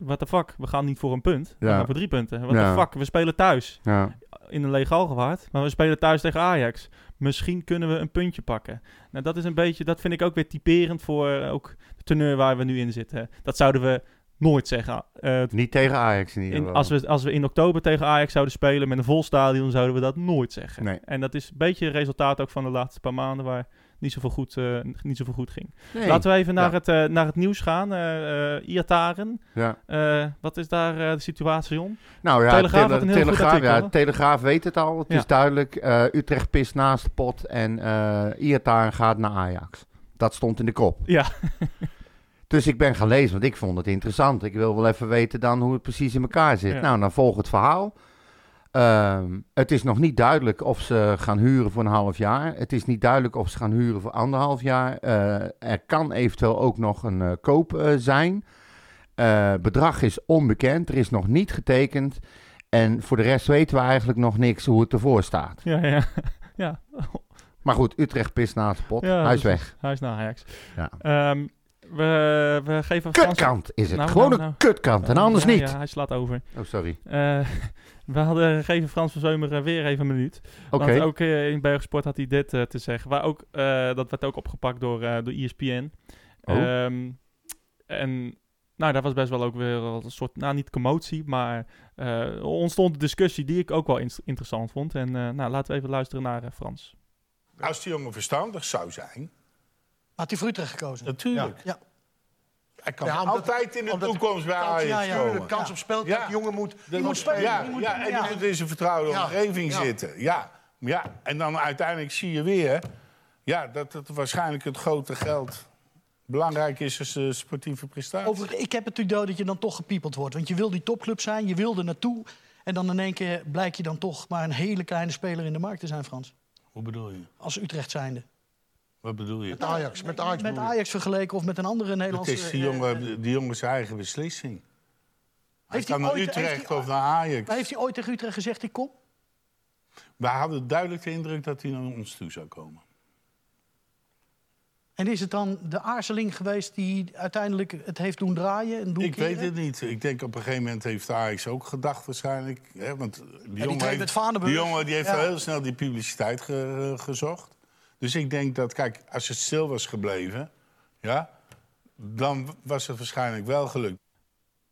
what the fuck, we gaan niet voor een punt, we Ja. gaan voor drie punten. What Ja. the fuck, we spelen thuis Ja. in een leeg Algewaard, maar we spelen thuis tegen Ajax. Misschien kunnen we een puntje pakken. Nou, dat is een beetje, dat vind ik ook weer typerend voor eh, ook de teneur waar we nu in zitten. Dat zouden we nooit zeggen. Eh, Niet tegen Ajax in ieder in, geval. als, we, als we in oktober tegen Ajax zouden spelen met een vol stadion, zouden we dat nooit zeggen. Nee. En dat is een beetje het resultaat ook van de laatste paar maanden waar niet zoveel goed, eh, niet zoveel goed ging. Nee. Laten we even naar, Ja. het, eh, naar het nieuws gaan. eh eh Iataren, Ja. eh, wat is daar eh, de situatie, Jon? Nou ja, Telegraaf Tele- een Telegraaf, artikel, ja? Telegraaf weet het al. Het Ja. is duidelijk. eh, Utrecht pist naast de pot en eh Iataren gaat naar Ajax. Dat stond in de kop. Ja. [laughs] Dus ik ben gaan lezen, want ik vond het interessant. Ik wil wel even weten dan hoe het precies in elkaar zit. Ja. Nou, dan volgt het verhaal. Ehm, het is nog niet duidelijk of ze gaan huren voor een half jaar. Het is niet duidelijk of ze gaan huren voor anderhalf jaar. Eh, er kan eventueel ook nog een eh, koop eh, zijn. Bedrag is onbekend. Er is nog niet getekend. En voor de rest weten we eigenlijk nog niks hoe het ervoor staat. Ja, ja. [laughs] ja. Maar goed, Utrecht pist naast de pot. Ja, Hij is dus- weg. Hij is naar Ajax. Ja. Ehm, we, we geven Frans... Kutkant is het. Nou, Gewoon nou, een nou. kutkant. En anders Ja, niet. Ja, hij slaat over. Oh, sorry. [laughs] Eh, we hadden geven Frans van Zeumer eh, weer even een minuut. Oké. Want ook eh, in Bergsport had hij dit eh, te zeggen. Waar ook, eh, dat werd ook opgepakt door, eh door ESPN. Oh. Ehm, en nou, daar was best wel ook weer een soort, nou niet commotie, maar eh, ontstond een discussie die ik ook wel in- interessant vond. En eh, nou, laten we even luisteren naar eh, Frans. Als die jongen verstandig zou zijn, Had hij voor Utrecht gekozen? natuurlijk. Ja. Hij kan Ja, altijd in de omdat- toekomst bij Ajax ja, ja. komen. Tuurlijk, kans op speeltijd. Ja. Jongen moet, die moet spelen. Ja, Die moet- ja, en die moet in zijn vertrouwde omgeving zitten. Ja. ja, en dan uiteindelijk zie je weer... Ja, dat het waarschijnlijk het grote geld belangrijk is als de sportieve prestatie. Over, ik heb het idee dat je dan toch gepiepeld wordt. Want je wil die topclub zijn, je wil er naartoe. En dan in één keer blijk je dan toch maar een hele kleine speler in de markt te zijn, Frans. Hoe bedoel je? Als Utrecht zijnde. Wat bedoel je? Met Ajax, met Ajax Met? Ajax vergeleken of met een andere Het Nederlandse... is die eh, jongen, die jongen zijn eigen beslissing. Hij Heeft kan hij naar ooit- Utrecht hij- of naar Ajax. Maar heeft hij ooit tegen Utrecht gezegd, ik kom? Wij hadden duidelijk de indruk dat hij naar ons toe zou komen. En is het dan de aarzeling geweest die uiteindelijk het heeft doen draaien? En doen Ik weet het niet. Ik denk op een gegeven moment heeft Ajax ook gedacht waarschijnlijk. Hè, want die, jongen heeft, die jongen die heeft Ja. al heel snel die publiciteit ge- gezocht. Dus ik denk dat, kijk, als het stil was gebleven... Ja, dan was het waarschijnlijk wel gelukt.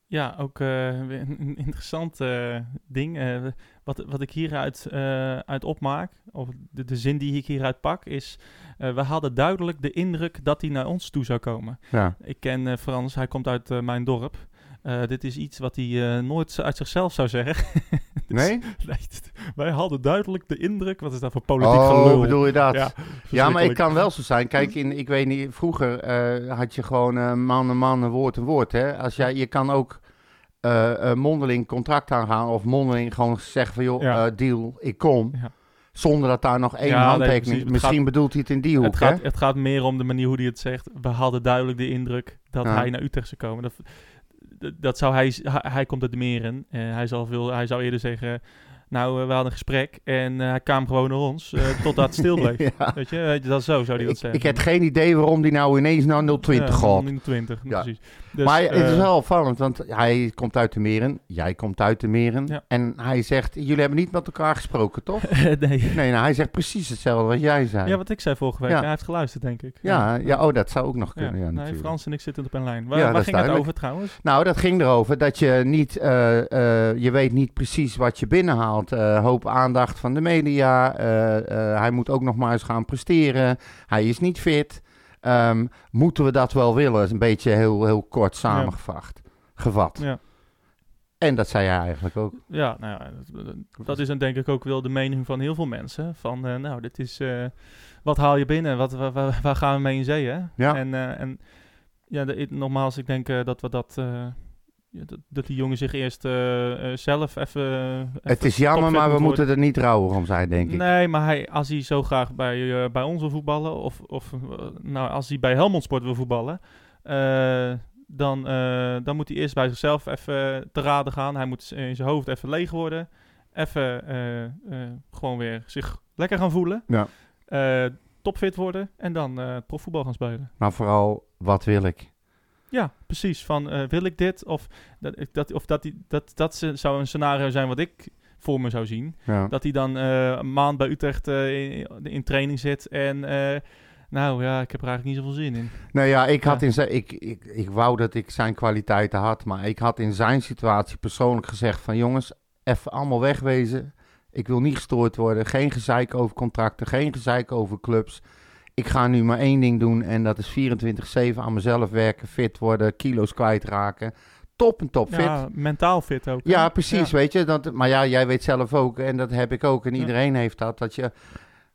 Ja, ook eh, een interessant eh, ding. eh, wat, wat ik hieruit eh, uit opmaak, of de, de zin die ik hieruit pak, is... eh, we hadden duidelijk de indruk dat hij naar ons toe zou komen. Ja. Ik ken eh, Frans, hij komt uit mijn dorp. Eh, dit is iets wat hij eh, nooit uit zichzelf zou zeggen. [laughs] Nee? [laughs] wij hadden duidelijk de indruk... Wat is dat voor politiek Oh, gelul? bedoel je dat? Ja, Ja, maar verschrikkelijk. kan wel zo zijn. Kijk, in, ik weet niet, vroeger eh, had je gewoon eh, man en man, woord en woord. Hè? Als jij, je kan ook eh, mondeling contract aangaan of mondeling gewoon zeggen van joh, Ja. deal, ik kom. Ja. Zonder dat daar nog één Ja, handtekening. Het Misschien gaat- bedoelt hij het in die hoek, Het gaat, hè? het gaat meer om de manier hoe hij het zegt. We hadden duidelijk de indruk dat hij naar Utrecht zou komen. Dat, dat, zou hij, hij, komt uit de meren. Eh, hij, zal veel, hij zou eerder zeggen, nou, eh, we hadden een gesprek en eh, hij kwam gewoon naar ons [laughs] totdat het stil bleef. Ja. Weet je, dat zo zou hij dat Ik, zeggen. ik heb geen idee waarom die nou ineens naar 020 Ja, gaat. 020, Ja. precies. Dus, maar het is eh, wel opvallend, want hij komt uit de meren, jij komt uit de meren. Ja. En hij zegt, jullie hebben niet met elkaar gesproken, toch? [laughs] nee. Nee, nou, hij zegt precies hetzelfde wat jij zei. Ja, wat ik zei vorige week. Ja. Hij heeft geluisterd, denk ik. Ja, ja, oh, dat zou ook nog kunnen. Ja, nee, natuurlijk. Frans en ik zitten op een lijn. Waar, ging het over trouwens? Nou, dat ging erover dat je niet, eh, eh, je weet niet precies wat je binnenhaalt. Eh, hoop aandacht van de media. hij moet ook nog maar eens gaan presteren. Hij is niet fit. Ehm, moeten we dat wel willen? Is een beetje heel, heel kort samengevat. Gevat. Ja. En dat zei hij eigenlijk ook. Ja, nou ja, dat, dat is dan denk ik ook wel de mening van heel veel mensen. Van, eh, nou, dit is, eh, wat haal je binnen? Wat, waar, gaan we mee in zee, hè? Ja. En, eh, en ja, de, nogmaals, ik denk dat we dat, ja, dat, dat die jongen zich eerst eh, eh, zelf even... Het is jammer, maar we moet moeten er niet rouwig om zijn, denk ik. Nee, maar hij, als hij zo graag bij, eh, bij ons wil voetballen, of, of eh, nou, als hij bij Helmond Sport wil voetballen, eh, dan, eh, dan moet hij eerst bij zichzelf even te raden gaan. Hij moet in zijn hoofd even leeg worden. Even eh, eh, gewoon weer zich lekker gaan voelen. Ja. Eh, topfit worden en dan eh profvoetbal gaan spelen. Maar vooral, wat wil ik? Ja, precies. Van eh, wil ik dit? Of dat, dat, of dat, die, dat, dat ze- zou een scenario zijn wat ik voor me zou zien. Ja. Dat hij dan eh, een maand bij Utrecht eh, in, in training zit. En nou ja, ik heb er eigenlijk niet zoveel zin in. Nou ja, ik, had Ja. in zijn, ik, ik, ik wou dat ik zijn kwaliteiten had, maar ik had in zijn situatie persoonlijk gezegd van jongens, even allemaal wegwezen. Ik wil niet gestoord worden, geen gezeik over contracten, geen gezeik over clubs. Ik ga nu maar één ding doen en dat is 24-7 aan mezelf werken, fit worden, kilo's kwijtraken. Top en top fit. Ja, mentaal fit ook. hè? Ja, precies, Ja. weet je. Dat, maar ja, jij weet zelf ook, en dat heb ik ook, en Ja. iedereen heeft dat, dat je...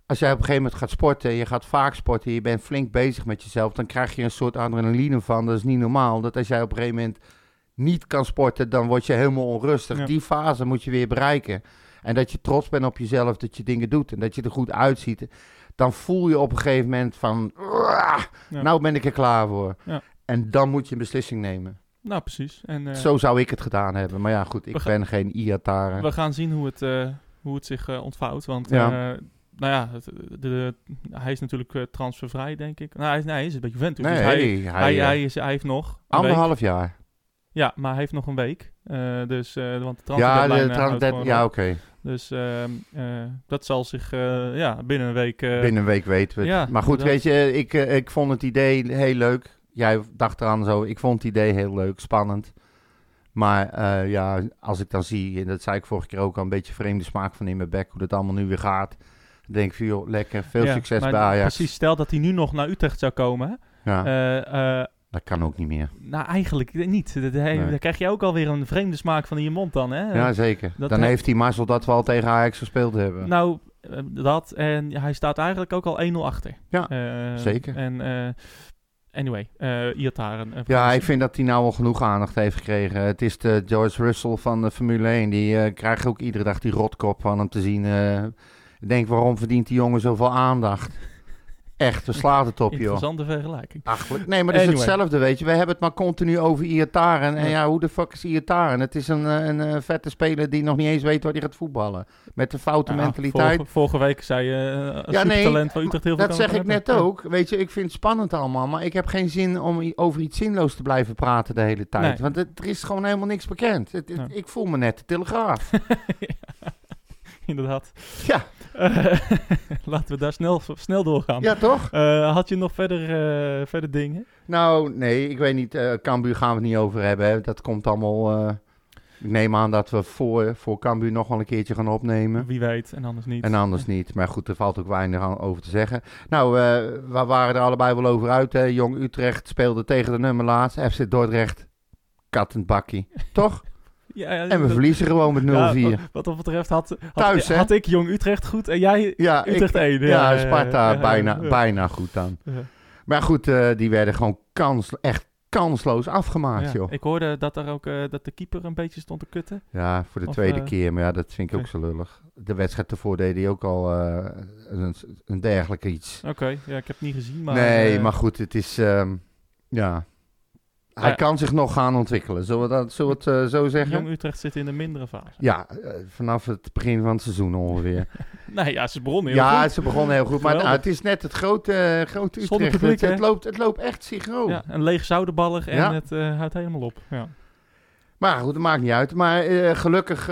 Als jij op een gegeven moment gaat sporten, je gaat vaak sporten, je bent flink bezig met jezelf, dan krijg je een soort adrenaline van. Dat is niet normaal. Dat als jij op een gegeven moment niet kan sporten, dan word je helemaal onrustig. Ja. Die fase moet je weer bereiken. En dat je trots bent op jezelf, dat je dingen doet en dat je er goed uitziet. Dan voel je op een gegeven moment van, "Uah, Ja. nou ben ik er klaar voor. Ja. En dan moet je een beslissing nemen. Nou, precies. En eh, Zo zou ik het gedaan hebben. Maar ja, goed, ik ben geen Iatare. we gaan zien hoe het, eh, hoe het zich eh, ontvouwt. Want Ja. nou ja, het- de, de- hij is natuurlijk transfervrij, denk ik. Nou, hij, is, nee, hij is een beetje. Nee, dus hij, hij, hij, is, hij heeft nog week. anderhalf jaar. Ja, maar hij heeft nog een week. Eh, dus, eh, want de Ja, transferdeadline, de, eh, trans- ja oké. Dus ehm, eh, dat zal zich ja, binnen een week... Binnen een week weten we het. ja, maar goed, weet je, ik, ik vond het idee heel leuk. Jij dacht eraan zo. Ik vond het idee heel leuk, spannend. Maar ja, als ik dan zie, en dat zei ik vorige keer ook al, een beetje vreemde smaak van in mijn bek, hoe dat allemaal nu weer gaat. Dan denk ik joh, lekker, veel ja, succes bij Ajax. Precies, stel dat hij nu nog naar Utrecht zou komen. Ja, dat kan ook niet meer. nou, eigenlijk niet. Dat, Nee. Dan krijg je ook alweer een vreemde smaak van in je mond dan, hè? ja, zeker. dat dan he- heeft hij mazzel dat we al tegen Ajax gespeeld hebben. Nou, eh, dat. En hij staat eigenlijk ook al 1-0 achter. Ja, Eh, zeker. En eh, anyway, Iataren. Ja, ik vind dat hij nou al genoeg aandacht heeft gekregen. Het is de George Russell van de Formule 1. Die krijgt ook iedere dag die rotkop van hem te zien. ik denk, waarom verdient die jongen zoveel aandacht? Echt, we slaat het op, joh. Interessante vergelijking. Achterlijk. Nee, maar het is Anyway. hetzelfde, weet je. We hebben het maar continu over Iataren. En Ja. ja, hoe de fuck is Iataren? Het is een, eh, een, eh, vette speler die nog niet eens weet waar hij gaat voetballen. Met de foute Ja, mentaliteit. Vorige, vorige week zei je uh, een Ja, nee, supertalent van Utrecht heel veel Dat zeg ik hebben. net ook. Weet je, ik vind het spannend allemaal. Maar ik heb geen zin om over iets zinloos te blijven praten de hele tijd. Nee. Want het, er is gewoon helemaal niks bekend. Het, het- Ja. Ik voel me net de telegraaf. [laughs] Inderdaad. ja, Eh, [laughs] laten we daar snel, snel doorgaan. ja, toch? Eh, had je nog verder, eh, verder dingen? Nou, nee, ik weet niet. eh Cambuur gaan we het niet over hebben. Hè. Dat komt allemaal... ik neem aan dat we voor, voor Cambuur nog wel een keertje gaan opnemen. Wie weet, en anders niet. En anders niet. Maar goed, er valt ook weinig aan over te zeggen. Nou, we waren er allebei wel over uit. Hè. Jong Utrecht speelde tegen de nummer laatst. FC Dordrecht. Kat en bakkie. [laughs] Toch? Ja, ja, En we dat- verliezen gewoon met 0-4. ja, Ja, wat- wat dat betreft had, had, Thuis, had ik Jong Utrecht goed en jij Utrecht ik, 1. ja, Sparta bijna, bijna goed dan. Maar goed, eh, die werden gewoon kans, echt kansloos afgemaakt, joh. Ik hoorde dat, er ook, eh, dat de keeper een beetje stond te kutten. Ja, voor de Of, tweede eh, keer. Maar ja, dat vind ik ook zo lullig. De wedstrijd ervoor deed hij ook al een, een dergelijke iets. Oké, ja, ik heb het niet gezien, maar... nee, maar goed, het is... ehm, ja... Hij ja. kan zich nog gaan ontwikkelen. Zullen we, dat, zullen we het eh, zo zeggen? Jong Utrecht zit in de mindere fase. Ja, eh, vanaf het begin van het seizoen ongeveer. [laughs] Nee, ja, ze begonnen heel ja, goed. ze begonnen heel goed. Maar nou, het is net het grote, eh, grote Utrecht. publiek, het, loopt, het loopt echt synchroon. Ja, een leeg zoudenballig en Ja. het houdt helemaal op. Ja. Maar goed, dat maakt niet uit. Maar gelukkig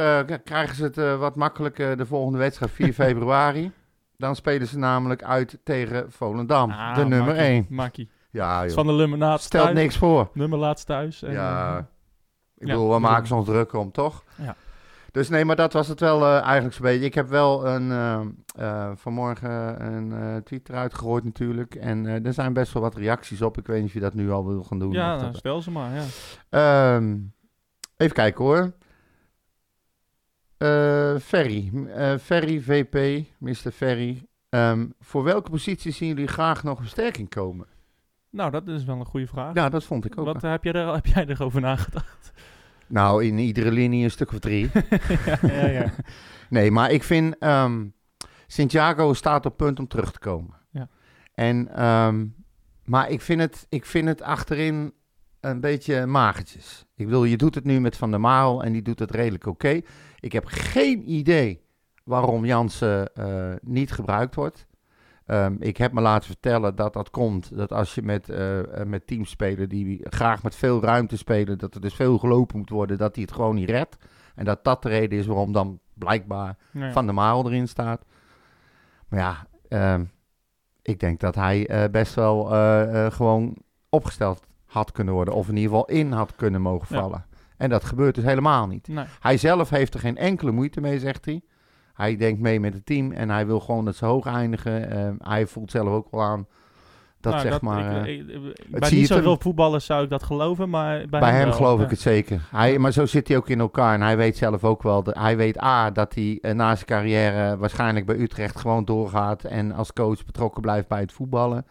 krijgen ze het wat makkelijker de volgende wedstrijd, 4 [laughs] februari. Dan spelen ze namelijk uit tegen Volendam, Ah, de nummer makkie, 1. Makkie. Ja, joh. Van de Lummer naast Stelt thuis. niks voor. Nummer laatst thuis. En, ja, eh, ik bedoel, we maken ze ons druk om, toch? Ja. Dus nee, maar dat was het wel eh, eigenlijk zo'n beetje. Ik heb wel een, eh, vanmorgen een tweet eruit gegooid natuurlijk. En er zijn best wel wat reacties op. Ik weet niet of je dat nu al wil gaan doen. ja, nou, stel ze maar. Ja. Ehm, even kijken hoor. Ferry. Ferry VP, Mr. Ferry. Ehm, voor welke positie zien jullie graag nog versterking komen? Nou, dat is wel een goede vraag. Ja, dat vond ik ook. Wat eh, heb, jij er, heb jij erover nagedacht? [laughs] Nou, in iedere linie een stuk of drie. [laughs] ja, ja, ja. [laughs] nee, maar ik vind... ehm Santiago staat op punt om terug te komen. Ja. En, ehm, maar ik vind, het, ik vind het achterin een beetje magertjes. Ik wil, je doet het nu met Van der Marel en die doet het redelijk oké. Ik heb geen idee waarom Jansen eh, niet gebruikt wordt. Ehm, ik heb me laten vertellen dat dat komt dat als je met, eh, eh, met teams spelen die graag met veel ruimte spelen, dat er dus veel gelopen moet worden, dat hij het gewoon niet redt. En dat dat de reden is waarom dan blijkbaar. Van der Marel erin staat. Maar ja, ehm, ik denk dat hij eh, best wel gewoon opgesteld had kunnen worden. Of in ieder geval in had kunnen mogen Ja. vallen. En dat gebeurt dus helemaal niet. Nee. Hij zelf heeft er geen enkele moeite mee, zegt hij. Hij denkt mee met het team en hij wil gewoon dat ze hoog eindigen. Ehm, hij voelt zelf ook wel aan dat Nou, zeg maar... ik- eh, ik- ik- zie bij niet zoveel voetballers zou ik dat geloven, maar bij, Bij hem wel. geloof Ja. ik het zeker. Hij, maar zo zit hij ook in elkaar. En hij weet zelf ook wel. dat- hij weet A, dat hij eh, na zijn carrière waarschijnlijk bij Utrecht gewoon doorgaat. En als coach betrokken blijft bij het voetballen.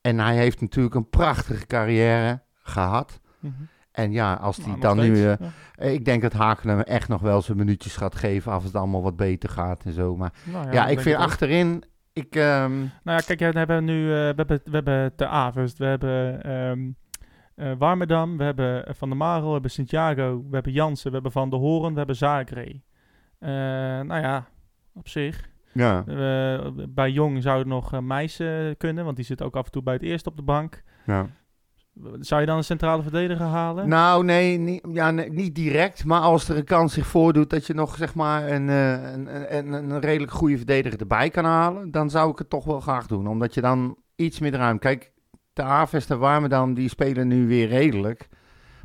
En hij heeft natuurlijk een prachtige carrière gehad. Mhm. En ja, als hij Nou, dan nu... steeds, eh, ja. ik denk dat Haken hem echt nog wel zijn minuutjes gaat geven. Als het allemaal wat beter gaat en zo. Maar Nou ja, ik vind achterin... Ik, ehm, Nou ja, kijk, we hebben nu eh, we hebben, we hebben Ter Avest, we hebben eh, Warmerdam, we hebben Van der Marel, we hebben Santiago, we hebben Jansen, we hebben Van der Horen, we hebben Zagre. Nou ja, op zich. ja, bij Jong zou het nog eh, kunnen, want die zit ook af en toe bij het eerste op de bank. ja. Zou je dan een centrale verdediger halen? Nou, nee, niet, ja, niet direct. Maar als er een kans zich voordoet dat je nog zeg maar een, eh, een, een, een redelijk goede verdediger erbij kan halen, dan zou ik het toch wel graag doen. Omdat je dan iets meer ruimte. Kijk, de Avest en Warmerdam die spelen nu weer redelijk.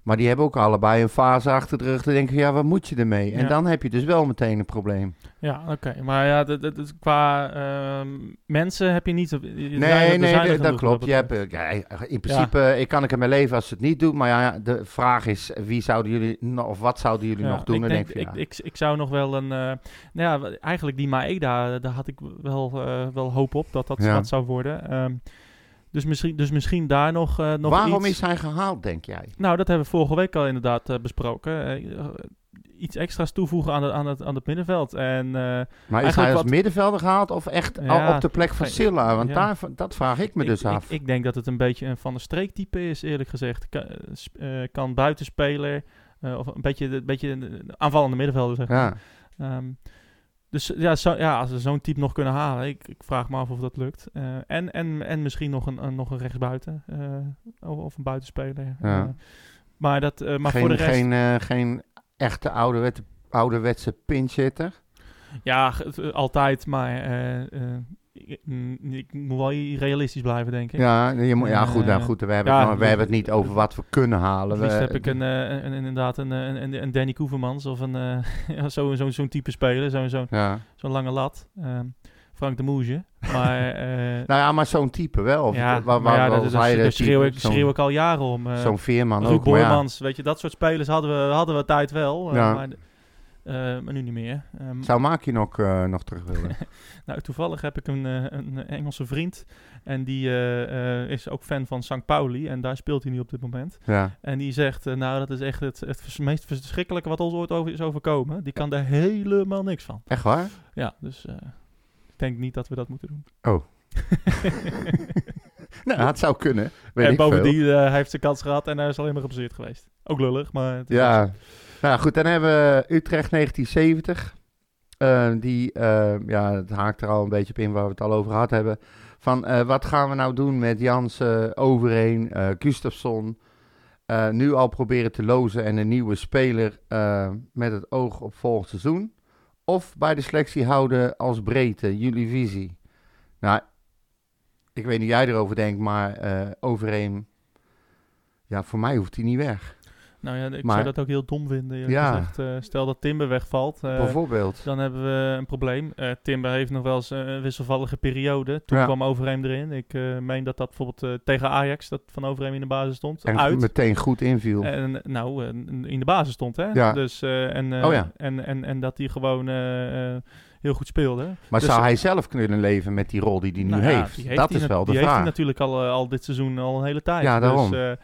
Maar die hebben ook allebei een fase achter de rug. Dan denk ik, ja, wat moet je ermee? En Ja. dan heb je dus wel meteen een probleem. Ja, oké. Maar ja, dat, dat, dat- qua ehm, mensen heb je niet... Nee, nee, dat, klopt. Je hebt, ja, in principe, ik kan ik ermee leven als ze het niet doen. Maar ja, de vraag is, wie zouden jullie, of wat zouden jullie Ja, nog doen? Ik, Dan denk, denk ik, ik, ja. ik, ik zou nog wel een... eh, nou ja, eigenlijk die Maeda, daar had ik wel, eh, wel hoop op dat dat Ja. wat zou worden. Ehm, dus, misschien, dus misschien daar nog, eh, nog Waarom iets... is hij gehaald, denk jij? Nou, dat hebben we vorige week al inderdaad eh, besproken. Eh, iets extra's toevoegen aan, het aan, het, aan het middenveld. En Maar is hij als wat- middenvelder gehaald of echt Ja, al op de plek van Silla? Want ja. daar, dat vraag ik me ik, dus ik- af. Ik, denk dat het een beetje een van de streektype is, eerlijk gezegd. Kan, kan buitenspeler, of een beetje, een beetje een aanvallende middenvelder, zeg maar. ja. Ehm, dus ja, zo, ja, als we zo'n type nog kunnen halen, ik, ik vraag me af of dat lukt. Eh, en, en, en misschien nog een, een, nog een rechtsbuiten, eh, of, of een buitenspeler. Ja. Eh, maar dat, maar geen, voor de rest... geen, geen echte ouderwetse, ouderwetse pinchitter. Ja, altijd, maar ik, moet wel realistisch blijven, denk ik. Ja, je moet, ja goed, nou, Eh, goed we, hebben ja, het, we dat- hebben het niet over wat we kunnen halen. Het heb ik een, eh, een, een- inderdaad een, eh, een, een Danny Koevermans of een, [laughs] ja, zo, zo, zo'n type speler, zo'n zo, ja. zo'n lange lat. Ehm, Frank de Moesje. Maar, [laughs] eh, Nou ja, maar zo'n type wel. Of, ja, waar, maar ja, waar, dat, dat, daar schreeuw, ik, Zo'n- schreeuw ik al jaren om. eh Zo'n veerman ook. Maar ja, weet je, dat soort spelers hadden we, hadden we tijd wel. eh, Ja. maar, maar nu niet meer. Ehm, zou Maki nog, eh, nog terug willen? [laughs] Nou, toevallig heb ik een, eh, een Engelse vriend. En die eh, eh, is ook fan van St. Pauli. En daar speelt hij nu op dit moment. ja. En die zegt, eh, nou, dat is echt het, het meest verschrikkelijke wat ons ooit over is overkomen. Die kan daar helemaal niks van. Echt waar? Ja, dus eh, ik denk niet dat we dat moeten doen. Oh. [laughs] Nou, het zou kunnen. Weet en ik veel. bovendien, eh, hij heeft zijn kans gehad en hij is alleen maar geblesseerd geweest. Ook lullig, maar... het is Ja. Nou goed, dan hebben we Utrecht 1970. Eh, die, eh, ja, het haakt er al een beetje op in waar we het al over gehad hebben. Van eh, wat gaan we nou doen met Jansen, Overeen, Gustafsson. Nu al proberen te lozen en een nieuwe speler met het oog op volgend seizoen. Of bij de selectie houden als breedte, jullie visie. Nou, ik weet niet hoe jij erover denkt, maar Overeen, ja, voor mij hoeft hij niet weg. Nou ja, ik Maar- zou dat ook heel dom vinden, Ja. gezegd. Eh, stel dat Timber wegvalt. eh, Bijvoorbeeld. Dan hebben we een probleem. Eh, Timber heeft nog wel eens een wisselvallige periode. Toen Ja. kwam Overheem erin. Ik meen dat dat bijvoorbeeld tegen Ajax, dat Van Overheem in de basis stond, En uit. meteen goed inviel. En nou, in de basis stond, hè? Ja. Dus, en, Oh ja. en, en, en dat hij gewoon heel goed speelde. Maar Dus- zou hij zelf kunnen leven met die rol die hij nu Nou heeft? die Dat is wel de die heeft vraag. hij natuurlijk al, al dit seizoen al een hele tijd. Ja, daarom. Dus,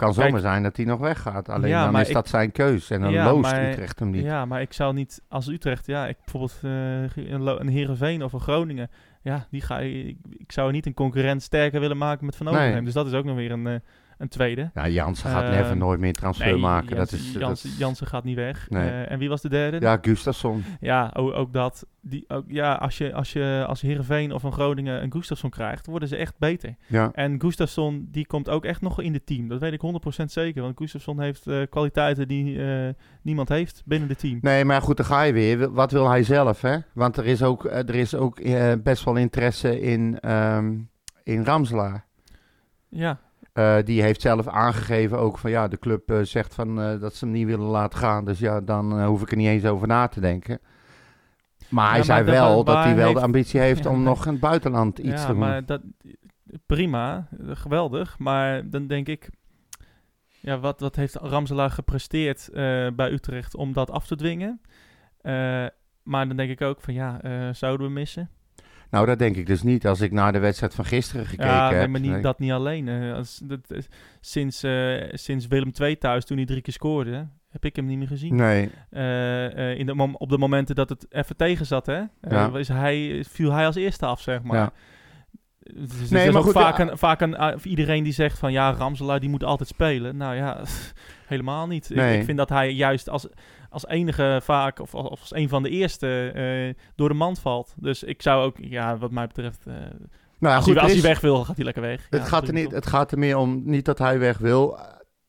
kan kijk- zomaar zijn dat hij nog weggaat. Alleen Ja, dan is ik- dat zijn keus. En dan Ja, loost maar- Utrecht hem niet. Ja, maar ik zou niet als Utrecht, ja, ik bijvoorbeeld eh, een, een Heerenveen of een Groningen, ja, die ga ik, ik zou niet een concurrent sterker willen maken met Van Nee. Overheem. Dus dat is ook nog weer een, eh, een tweede. Ja, Jansen gaat Eh, never nooit meer transfer Nee, maken. Jansen, dat is, Jansen, dat, Jansen gaat niet weg. Nee. Eh, en wie was de derde? ja, Gustafsson. Ja, ook, ook dat. Die, ook, ja, als je als, je als Heerenveen of een Groningen een Gustafsson krijgt, worden ze echt beter. Ja. En Gustafsson, die komt ook echt nog in het team. Dat weet ik 100% zeker. Want Gustafsson heeft eh, kwaliteiten die eh, niemand heeft binnen het team. Nee, maar goed, dan ga je weer. Wat wil hij zelf, hè? Want er is ook, er is ook best wel interesse in, ehm, in Ramselaar. Ja, Eh, die heeft zelf aangegeven ook van ja, de club eh, zegt van eh, dat ze hem niet willen laten gaan. Dus ja, dan hoef ik er niet eens over na te denken. Maar hij zei maar wel dat hij wel heeft- de ambitie heeft [laughs] Ja, om nog in het buitenland iets ja te doen. maar dat, prima, geweldig. Maar dan denk ik, ja, wat, wat heeft Ramselaar gepresteerd bij Utrecht om dat af te dwingen? Maar dan denk ik ook van ja, zouden we missen? Nou, dat denk ik dus niet als ik naar de wedstrijd van gisteren gekeken ja, nee, heb. maar niet, Nee. dat niet alleen. als, dat, eh, sinds, eh, sinds Willem II thuis, toen hij drie keer scoorde, heb ik hem niet meer gezien. Nee, Eh, in de op de momenten dat het even tegen zat, hè, Ja. is hij, viel hij als eerste af, zeg maar. Ja. Dus, Nee, maar goed, vaak, ja. een, vaak een, iedereen die zegt van ja, Ramselaar die moet altijd spelen. Nou ja, [laughs] helemaal niet. Ik vind dat hij juist als, als enige vaak, of, of als een van de eerste, eh, door de mand valt. Dus ik zou ook, ja, wat mij betreft, eh, nou als, goed, hij, als hij weg wil, gaat hij lekker weg. Het, Ja, gaat er niet, het gaat er meer om, niet dat hij weg wil.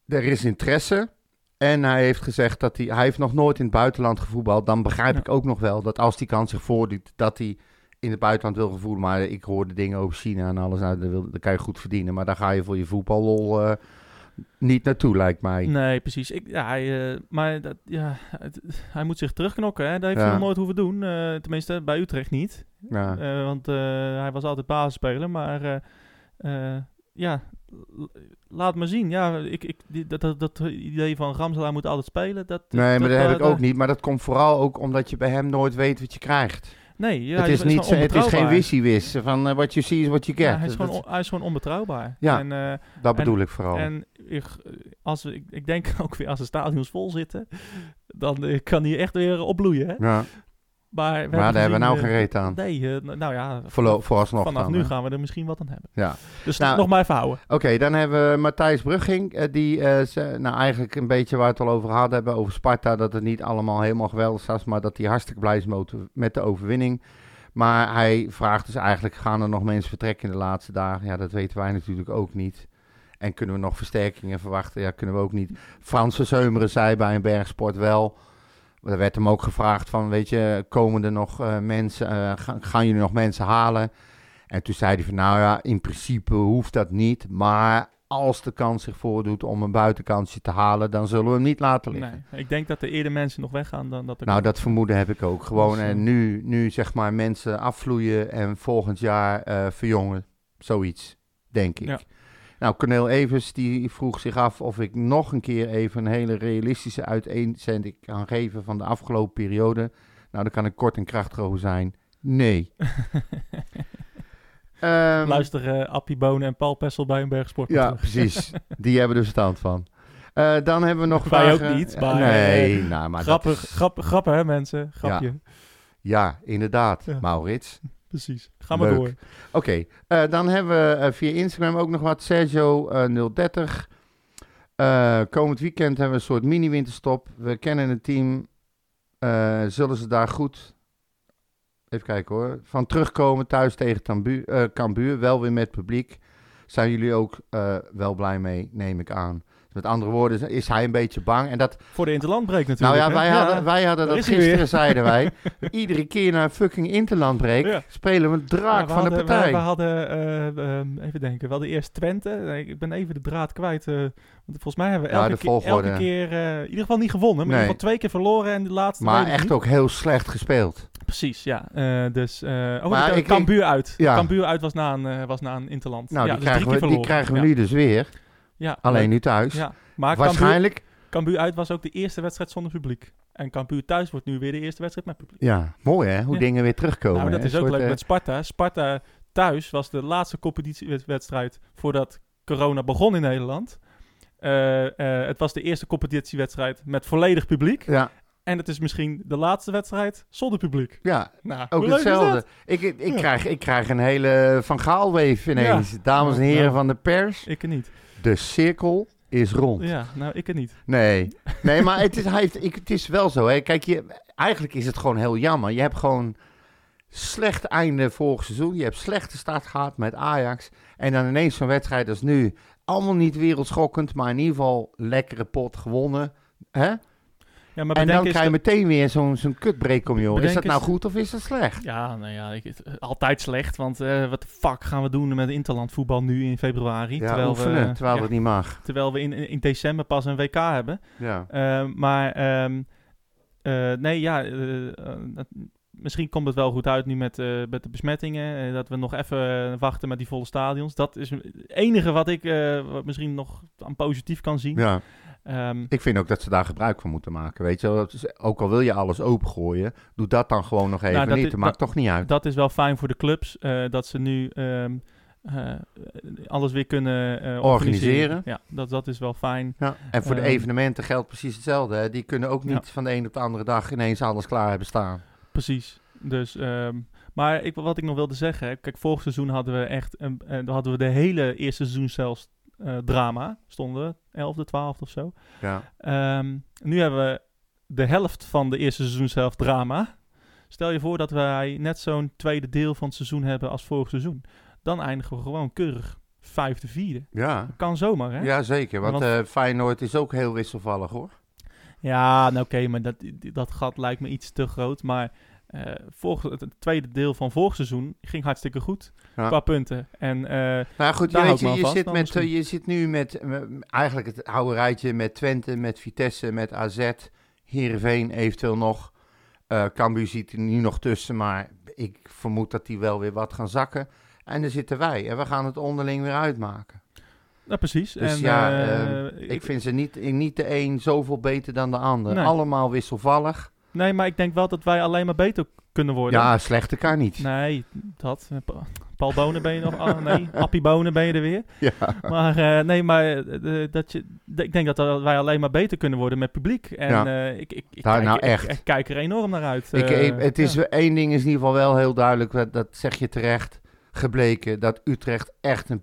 Er is interesse. En hij heeft gezegd dat hij... Hij heeft nog nooit in het buitenland gevoetbald. Dan begrijp Ja. ik ook nog wel dat als die kans zich voordoet... dat hij in het buitenland wil gevoelen. Maar ik hoorde dingen over China en alles. Nou, wil, dat kan je goed verdienen. Maar dan ga je voor je voetballol... eh niet naartoe, lijkt mij. Nee, precies. Ik, ja, hij, eh, maar dat, ja, het- hij moet zich terugknokken. Hè? Dat heeft Ja. hij nog nooit hoeven doen. eh, tenminste, bij Utrecht niet. Ja. Eh, want hij was altijd basisspeler. Maar ja, laat maar zien. Ja, ik, ik, die- dat, dat, dat idee van Ramselaar moet altijd spelen. Dat, Nee, maar dat heb ik ook niet. Maar dat komt vooral ook omdat je bij hem nooit weet wat je krijgt. Nee, ja, het, is niet, het is geen wishy-wis van what you see is what you get. Ja, hij, is gewoon, on- hij is gewoon onbetrouwbaar. Ja. En, eh, dat bedoel ik vooral. En ik, als we, ik, ik denk [laughs] ook weer als de stadions vol zitten, dan eh, kan hij echt weer opbloeien. Hè? ja. Maar, we Maar daar hebben we nou geen eh, reet aan. Nee, eh, nou ja, Voorlo- vooralsnog vanaf dan, nu hè? gaan we er misschien wat aan hebben. Ja. Dus Nou, nog maar even houden. Oké, dan hebben we Matthijs Brugging. eh, die, eh, ze- nou eigenlijk een beetje waar we het al over hadden hebben, over Sparta. Dat het niet allemaal helemaal geweldig was, maar dat hij hartstikke blij is met- de overwinning. Maar hij vraagt dus eigenlijk, gaan er nog mensen vertrekken in de laatste dagen? Ja, dat weten wij natuurlijk ook niet. En kunnen we nog versterkingen verwachten? Ja, kunnen we ook niet. Frans van Zeumeren zei bij een bergsport wel. Er werd hem ook gevraagd van, weet je, komen er nog eh, mensen, eh, gaan, gaan jullie nog mensen halen? En toen zei hij van, nou ja, in principe hoeft dat niet. Maar als de kans zich voordoet om een buitenkansje te halen, dan zullen we hem niet laten liggen. Nee, ik denk dat er eerder mensen nog weggaan dan dat er Nou, dat vermoeden heb ik ook. Gewoon Dus, eh, en nu, nu zeg maar mensen afvloeien en volgend jaar eh, verjongen. Zoiets, denk ik. Ja. Nou, Cornel Evers die vroeg zich af of ik nog een keer even een hele realistische uiteenzending kan geven van de afgelopen periode. Nou, daar kan ik kort en krachtig over zijn. Nee. [laughs] Ehm, Luister eh Appie Bonen en Paul Pessel bij een bergsport. Ja, terug. precies. [laughs] Die hebben er verstand van. Eh, dan hebben we nog Wij ook niet, maar, nee, eh, nou, maar grappig, is- grappig, grappig hè mensen? Grapje. Ja, inderdaad, Ja. Maurits. Precies. Ga maar Leuk. door. Oké, eh, dan hebben we eh, via Instagram ook nog wat. Sergio eh 030. Eh, komend weekend hebben we een soort mini-winterstop. We kennen het team. Zullen ze daar goed... Even kijken hoor. Van terugkomen thuis tegen Tambu Cambuur. Wel weer met publiek. Zijn jullie ook wel blij mee, neem ik aan. Met andere woorden, is hij een beetje bang. En dat, Voor de interlandbreek nou natuurlijk. ja, wij hè? hadden, wij hadden dat weer. gisteren, zeiden wij. [laughs] Iedere keer naar een fucking interlandbreek Ja. spelen we een draak Ja, van de partij. We, we hadden, eh, ehm, even denken, we hadden eerst Twente. Nee, ik ben even de draad kwijt. eh, want volgens mij hebben we elke, de keer, elke keer, eh, in ieder geval niet gewonnen. Maar in Nee. ieder geval twee keer verloren en de laatste Maar echt niet. ook heel slecht gespeeld. Precies, ja. Eh, dus, oh, Maar ik- Cambuur uit. Cambuur uit was na een, was na een interland. Nou, die, dus krijgen we, die krijgen we nu dus weer. Ja, Alleen nu thuis. Ja. Maar Waarschijnlijk. Cambuur uit was ook de eerste wedstrijd zonder publiek. En Cambuur thuis wordt nu weer de eerste wedstrijd met publiek. Ja, mooi hè, hoe Ja. dingen weer terugkomen. nou, dat hè. is ook soort, leuk eh, met Sparta. Sparta thuis was de laatste competitiewedstrijd voordat corona begon in Nederland. Eh, eh, het was de eerste competitiewedstrijd met volledig publiek. Ja, En het is misschien de laatste wedstrijd zonder publiek. ja, Nou, ook hetzelfde. Ik, ik, Ja. krijg, ik krijg een hele Van Gaal-wave ineens. Dames en Ja, heren van de pers, Ik er niet. De cirkel is rond. Ja, nou, ik er niet. Nee, [laughs] nee maar het is, hij heeft, ik, het is wel zo. Hè. Kijk, je, eigenlijk is het gewoon heel jammer. Je hebt gewoon slecht einde vorig seizoen. Je hebt slechte start gehad met Ajax. En dan ineens zo'n wedstrijd als nu. Allemaal niet wereldschokkend, maar in ieder geval lekkere pot gewonnen. Hè? Ja, maar En dan krijg je meteen weer zo'n zo'n kutbreak om je. Is dat nou goed of is dat slecht? Ja, nou ja, ik, het- altijd slecht. Want eh, wat de fuck gaan we doen met interland voetbal nu in februari? Ja, terwijl oefenen, we, terwijl ja, dat niet mag. terwijl we in, in december pas een WK hebben. Ja. Eh, maar ehm, eh, nee, ja, eh, eh, misschien komt het wel goed uit nu met, eh, met de besmettingen. eh, dat we nog even wachten met die volle stadions. Dat is het enige wat ik eh, wat misschien nog aan positief kan zien. ja, Ehm, ik vind ook dat ze daar gebruik van moeten maken. Weet je, wel. Dat is- ook al wil je alles opengooien, doe dat dan gewoon nog even Nou, dat niet. is- Dat maakt toch niet uit. dat is wel fijn voor de clubs. eh, dat ze nu ehm, eh, alles weer kunnen eh, Organiseren. Ja, dat, dat is wel fijn. Ja, en voor de Ehm, evenementen geldt precies hetzelfde. Hè? Die kunnen ook niet Ja. van de een op de andere dag ineens alles klaar hebben staan. Precies. Dus, ehm, maar ik, wat ik nog wilde zeggen, hè, kijk, vorig seizoen hadden we echt, een, eh, dan hadden we de hele eerste seizoen zelfs eh, drama. Stonden we 11e, 12e of zo. Ja. Ehm, nu hebben we de helft van de eerste seizoen zelf drama. Stel je voor dat wij net zo'n tweede deel van het seizoen hebben als vorig seizoen. Dan eindigen we gewoon keurig vijfde, vierde. Ja. Kan zomaar, hè? ja, zeker. Want Want- eh, Feyenoord is ook heel wisselvallig hoor. Ja, nou oké, maar dat, dat gat lijkt me iets te groot. Maar vorig, het tweede deel van vorig seizoen ging hartstikke goed Ja. qua punten. En eh, Nou goed, je, Daar weet zit met, eh, je zit nu met eigenlijk het oude rijtje met Twente, met Vitesse, met AZ, Heerenveen eventueel nog. Cambuur zit er nu nog tussen, maar ik vermoed dat die wel weer wat gaan zakken. En dan zitten wij en we gaan het onderling weer uitmaken. Nou, precies. Dus en, ja, eh, eh, Ik vind ze niet, niet de een zoveel beter dan de ander. Nee. Allemaal wisselvallig. Nee, maar ik denk wel dat wij alleen maar beter kunnen worden. Ja, slechter kan niet. Nee, dat. Pa- Paul Bonen ben je nog. Ah, nee, [laughs] Appie Bonen ben je er weer. Ja. Maar eh, nee, maar eh, dat je, ik denk dat wij alleen maar beter kunnen worden met publiek. En Ja. ik, ik, ik, Nou, kijk, nou, echt. Ik, kijk er enorm naar uit. Ik, het is ja. één ding is in ieder geval wel heel duidelijk, dat, dat zeg je terecht, gebleken dat Utrecht echt een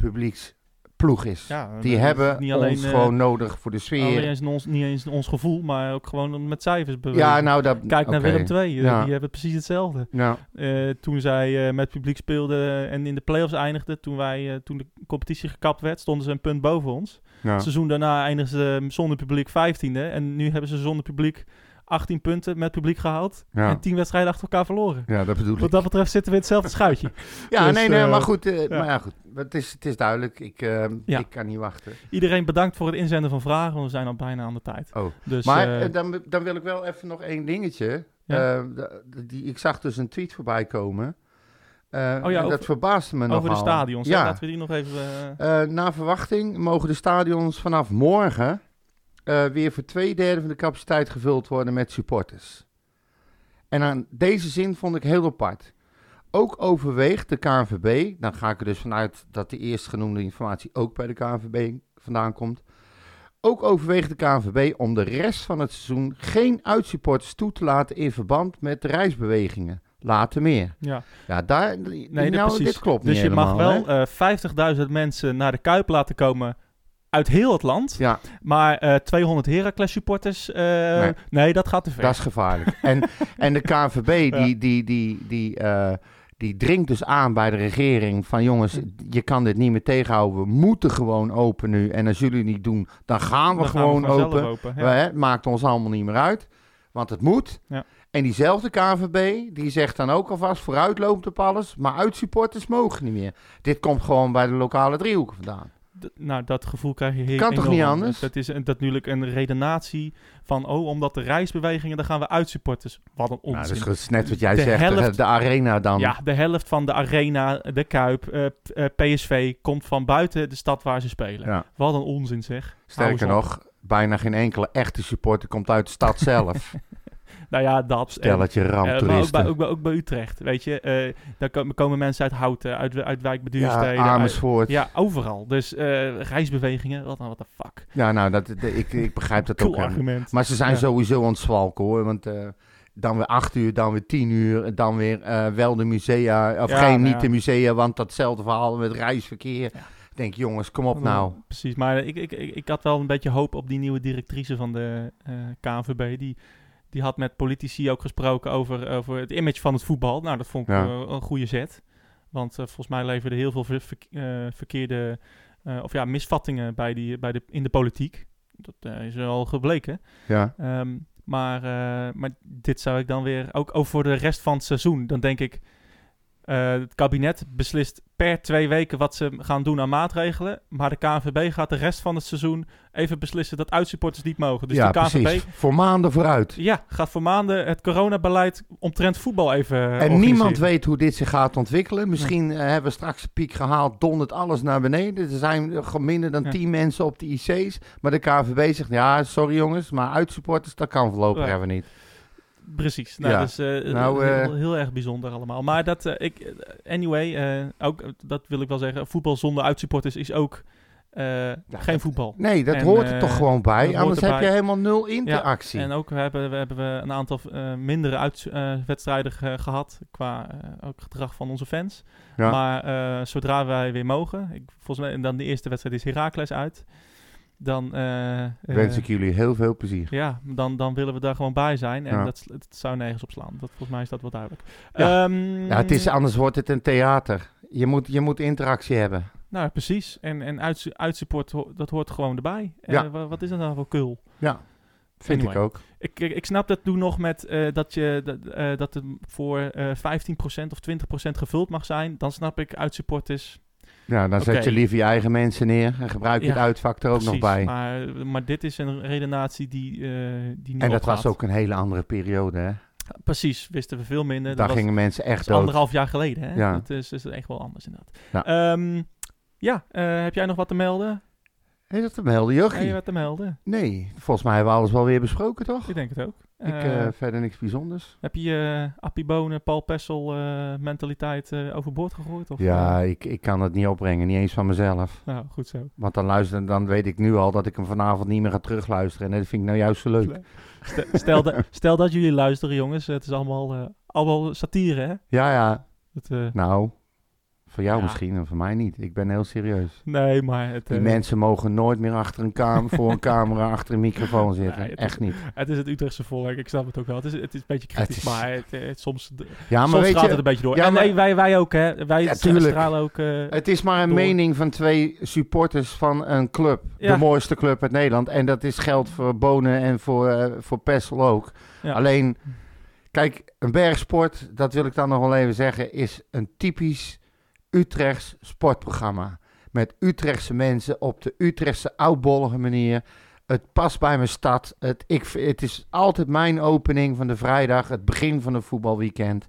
publieksploeg is. Ja, Die hebben niet alleen, ons eh, gewoon nodig voor de Niet sfeer. eens, ons, niet eens ons gevoel, maar ook gewoon met cijfers bewegen. Ja, nou dat. Kijk naar. Willem II, eh, Ja. die hebben precies hetzelfde. Ja, Eh, toen zij met publiek speelden en in de play-offs eindigden, toen, wij, toen de competitie gekapt werd, stonden ze een punt boven ons. Het seizoen daarna eindigden ze zonder publiek 15e. En nu hebben ze zonder publiek 18 punten met publiek gehaald. Ja. En 10 wedstrijden achter elkaar verloren. ja, dat bedoel ik. Wat dat betreft zitten we in hetzelfde schuitje. [laughs] Ja, Dus, nee, nee, eh, maar goed. eh, ja. Maar ja, goed. Het is, het is duidelijk. Ik, eh, Ja. ik kan niet wachten. Iedereen bedankt voor het inzenden van vragen, want we zijn al bijna aan de tijd. Oh. Dus, maar dan, dan wil ik wel even nog één dingetje. Die, ik zag dus een tweet voorbij komen. Oh ja, dat verbaasde me over de stadions? Ja. laten we die nog even... Eh, naar verwachting mogen de stadions vanaf morgen eh, weer voor twee derde van de capaciteit gevuld worden met supporters. En aan deze zin vond ik heel apart. Ook overweegt de KNVB, dan ga ik er dus vanuit dat de eerstgenoemde informatie ook bij de KNVB vandaan komt. Ook overweegt de KNVB om de rest van het seizoen geen uitsupporters toe te laten in verband met de reisbewegingen. Later meer. ja. Ja, daar, Nee, nou, dit klopt Dus niet je mag wel hè? eh 50.000 mensen naar de Kuip laten komen uit heel het land. Ja, Maar eh 200 Heracles supporters, eh, nee. Nee. dat gaat te ver. Dat is gevaarlijk. [laughs] en, en de KNVB Ja. die, die, die, die, eh, die dringt dus aan bij de regering van jongens, je kan dit niet meer tegenhouden. We moeten gewoon open nu. En als jullie het niet doen, dan gaan we Dan gaan gewoon open. open, ja. We, hè, het maakt ons allemaal niet meer uit. Want het moet. Ja. En diezelfde KNVB, die zegt dan ook alvast vooruitlopend op alles. Maar uitsupporters mogen niet meer. Dit komt gewoon bij de lokale driehoeken vandaan. Nou, dat gevoel krijg je hier Kan toch niet anders? Dat is een- dat natuurlijk een redenatie van, oh, omdat de reisbewegingen, dan gaan we uitsupporters. Wat een Nou, onzin. dat is net wat jij De zegt, de, helft- de arena dan. ja, de helft van de arena, de Kuip, eh, p- eh, PSV, komt van buiten de stad waar ze spelen. Ja. Wat een onzin zeg. Sterker nog, bijna geen enkele echte supporter komt uit de stad zelf. [laughs] Nou ja, dat. Stelletje En, eh, ook ramptoeristen. bij, ook, bij, ook bij Utrecht, weet je. eh daar komen, mensen uit Houten, uit, uit Wijk bij ja, uit- Amersfoort. Ja, Ja, overal. Dus eh, reisbewegingen, wat wat de fuck. nou, dat, de- ik, ik begrijp dat [laughs] Cool ook. argument. Maar ze zijn Ja. sowieso aan het zwalken hoor. Want dan weer acht uur, dan weer tien uur. Dan weer wel de musea. Of Ja, geen, nou niet ja. de musea. Want datzelfde verhaal met reisverkeer. Ik denk, jongens, kom op nou. Precies, maar ik, ik, ik, had wel een beetje hoop op die nieuwe directrice van de eh KNVB. Die, die had met politici ook gesproken over, over het image van het voetbal. Nou, dat vond ik Ja. een goede zet. Want eh, volgens mij leverden heel veel ver- eh, verkeerde, eh, of ja, misvattingen bij die, bij de, in de politiek. Dat is al gebleken. Ja. Ehm, maar, maar dit zou ik dan weer, ook, voor de rest van het seizoen, dan denk ik, eh, het kabinet beslist per twee weken wat ze gaan doen aan maatregelen. Maar de KNVB gaat de rest van het seizoen even beslissen dat uitsupporters niet mogen. Dus ja, de KNVB precies. Voor maanden vooruit. ja, gaat voor maanden het coronabeleid omtrent voetbal even eh, En niemand weet hoe dit zich gaat ontwikkelen. Misschien eh, hebben we straks een piek gehaald, dondert alles naar beneden. Er zijn gewoon minder dan Ja. 10 mensen op de IC's. Maar de KVB zegt, ja, sorry jongens, maar uitsupporters, dat kan voorlopig even niet. Precies. Nou, Ja. is eh, Nou, heel, eh, heel erg bijzonder allemaal. Maar dat, eh, ik, anyway, ook, dat wil ik wel zeggen. Voetbal zonder uitsupporters is ook geen dat- voetbal. Nee, dat En, hoort er toch gewoon bij. Anders heb je helemaal nul interactie. En ook we hebben we hebben we een aantal mindere uit, wedstrijden ge- gehad qua ook gedrag van onze fans. Maar zodra wij weer mogen, ik, volgens mij dan de eerste wedstrijd is Heracles uit. Dan, eh, eh, Wens ik jullie heel veel plezier. ja, dan, dan willen we daar gewoon bij zijn. En Ja. dat, zou nergens op slaan. Dat, volgens mij is dat wel duidelijk. Ja. Ehm, Ja, het is, anders wordt het een theater. Je moet, je moet interactie hebben. Nou, precies. En, en uitsu- uitsupport, dat hoort gewoon erbij. Ja. Eh, wa- wat is dat nou voor kul? Ja. Vind Anyway. ik ook. Ik, ik, ik snap dat toen nog met dat, je, dat, dat het voor eh 15% of 20% gevuld mag zijn. Dan snap ik uit supporters. Ja, dan zet je liever je eigen mensen neer en gebruik je Ja, het uitvak er ook nog bij. Maar, maar dit is een redenatie die, eh die niet en dat opgaat. was ook een hele andere periode, hè? Precies, wisten we veel minder. Daar gingen mensen echt is dood. anderhalf jaar geleden. Hè? Ja. Dat is, is echt wel anders inderdaad. Ja. Ehm, ja, eh, heb jij nog wat te melden? Hé, dat te melden, Heb Jochie? je wat te melden? Nee, volgens mij hebben we alles wel weer besproken, toch? Ik denk het ook. Ik Eh, eh, verder niks bijzonders. heb je je Appie Bonen, Paul Pessel mentaliteit overboord gegooid? Of, Ja, ik, ik kan het niet opbrengen, niet eens van mezelf. nou, goed zo. Want dan, luister, dan weet ik nu al dat ik hem vanavond niet meer ga terugluisteren. En dat vind ik nou juist zo leuk. Stel, stel, [laughs] dat, stel dat jullie luisteren, jongens. Het is allemaal, allemaal satire, hè? Ja, ja. Het, Nou, voor jou Ja. misschien en voor mij niet. Ik ben heel serieus. nee, maar het, Die eh, mensen mogen nooit meer achter een kamer, voor een [laughs] camera, achter een microfoon zitten. Nee, het is- Echt niet. het is het Utrechtse volk. Ik snap het ook wel. Het is, het is een beetje kritisch, is- maar het, eh, het- soms, Ja, maar soms weet gaat je, het een beetje door. Ja, en maar- nee, wij, wij ook, hè? Wij Ja, stralen ook. eh, Het is maar een door. mening van twee supporters van een club. Ja. De mooiste club uit Nederland. En dat is geld voor Bonen en voor, eh, voor Pessel ook. Alleen, kijk, een bergsport, dat wil ik dan nog wel even zeggen, is een typisch Utrechts sportprogramma. Met Utrechtse mensen op de Utrechtse oudbollige manier. Het past bij mijn stad. Het, ik, het is altijd mijn opening van de vrijdag, het begin van een voetbalweekend.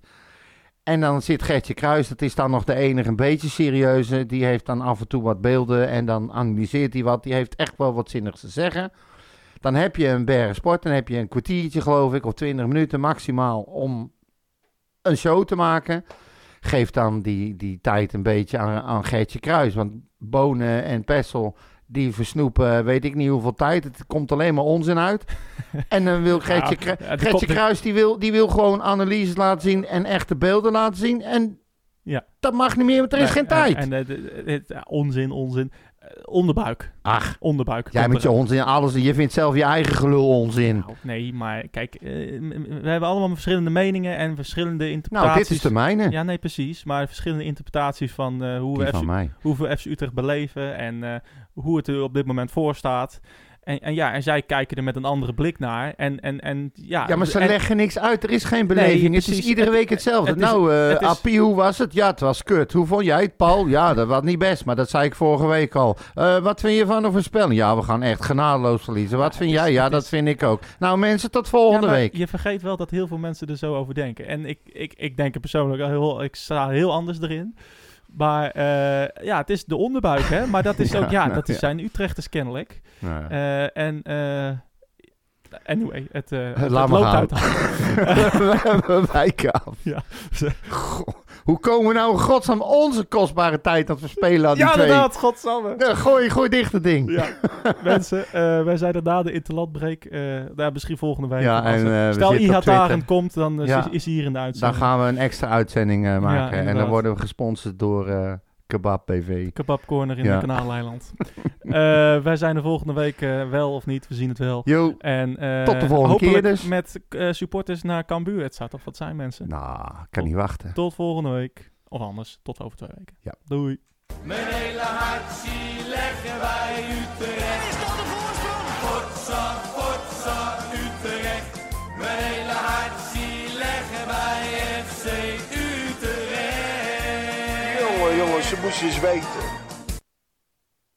En dan zit Gertje Kruis, dat is dan nog de enige een beetje serieuze. Die heeft dan af en toe wat beelden en dan analyseert hij wat. Die heeft echt wel wat zinnigs te zeggen. Dan heb je een berg sport, dan heb je een kwartiertje geloof ik, of twintig minuten maximaal om een show te maken. Geef dan die, die tijd een beetje aan, aan Gertje Kruis. Want Bonen en Pessel, die versnoepen weet ik niet hoeveel tijd. Het komt alleen maar onzin uit. [laughs] En dan wil Gertje, Ja, Kru- ja, er Gertje komt- Kruis, die wil, die wil gewoon analyses laten zien en echte beelden laten zien. En Ja. dat mag niet meer, want er is nee, geen tijd. En, het- onzin, onzin. Eh, onderbuik. Ach, Onderbuik. jij met je onzin, alles. Je vindt zelf je eigen gelul onzin. Nou, nee, maar kijk, eh, we hebben allemaal verschillende meningen en verschillende interpretaties. Nou, dit is de mijne. Ja, nee, precies. Maar verschillende interpretaties van eh, hoe, we FC, hoe we FC Utrecht beleven en eh, hoe het er op dit moment voor staat. En, en ja, en zij kijken er met een andere blik naar. En, en, en ja, Ja, maar ze en- leggen niks uit. Er is geen beleving. het is iedere week hetzelfde. het nou, eh het is- Appie, hoe was het? Ja, het was kut. Hoe vond jij het, Paul? Ja, dat was niet best. Maar dat zei ik vorige week al. Eh, wat vind je van de voorspelling? Ja, we gaan echt genadeloos verliezen. Wat vind jij? Ja, dat vind ik ook. Nou, mensen, tot volgende week. Je vergeet wel dat heel veel mensen er zo over denken. En ik, ik, ik denk er persoonlijk al heel, ik sta heel anders erin. Maar eh, ja, het is de onderbuik, hè. Maar dat is [laughs] Ja, ook, ja, nou, dat is ja. zijn Utrechters kennelijk. Nou, Eh, en eh, anyway, het, het, het loopt gaan. uit [laughs] wijken af. [laughs] Ja. Goh, hoe komen we nou in godsnaam onze kostbare tijd aan het verspelen aan die Ja, twee? inderdaad, godsamme. Ja, gooi, gooi dicht het ding. Ja, [laughs] mensen, eh, wij zijn er na de interlandbreak. eh nou, misschien volgende week. Ja, Als en, we stel Ihataren komt, dan Ja. is, is hij hier in de Dan uitzending. gaan we een extra uitzending maken. en dan worden we gesponsord door eh, Kebab BV. Kebab Corner in Ja. de Kanaaleiland. [laughs] Eh, wij zijn er volgende week eh, wel of niet, we zien het wel. Yo. En, eh, Tot de volgende hopelijk keer dus. met eh, supporters naar Cambuur. Het zou toch wat zijn, mensen. Nou, ik kan niet wachten. Tot volgende week. Of anders, tot over twee weken. Ja. Doei. Mijn hele hart zie leggen wij Utrecht. Is dat de voorsprong? Potsa, potsa, Utrecht. Mijn hele hart zie leggen wij ze moesten eens weten.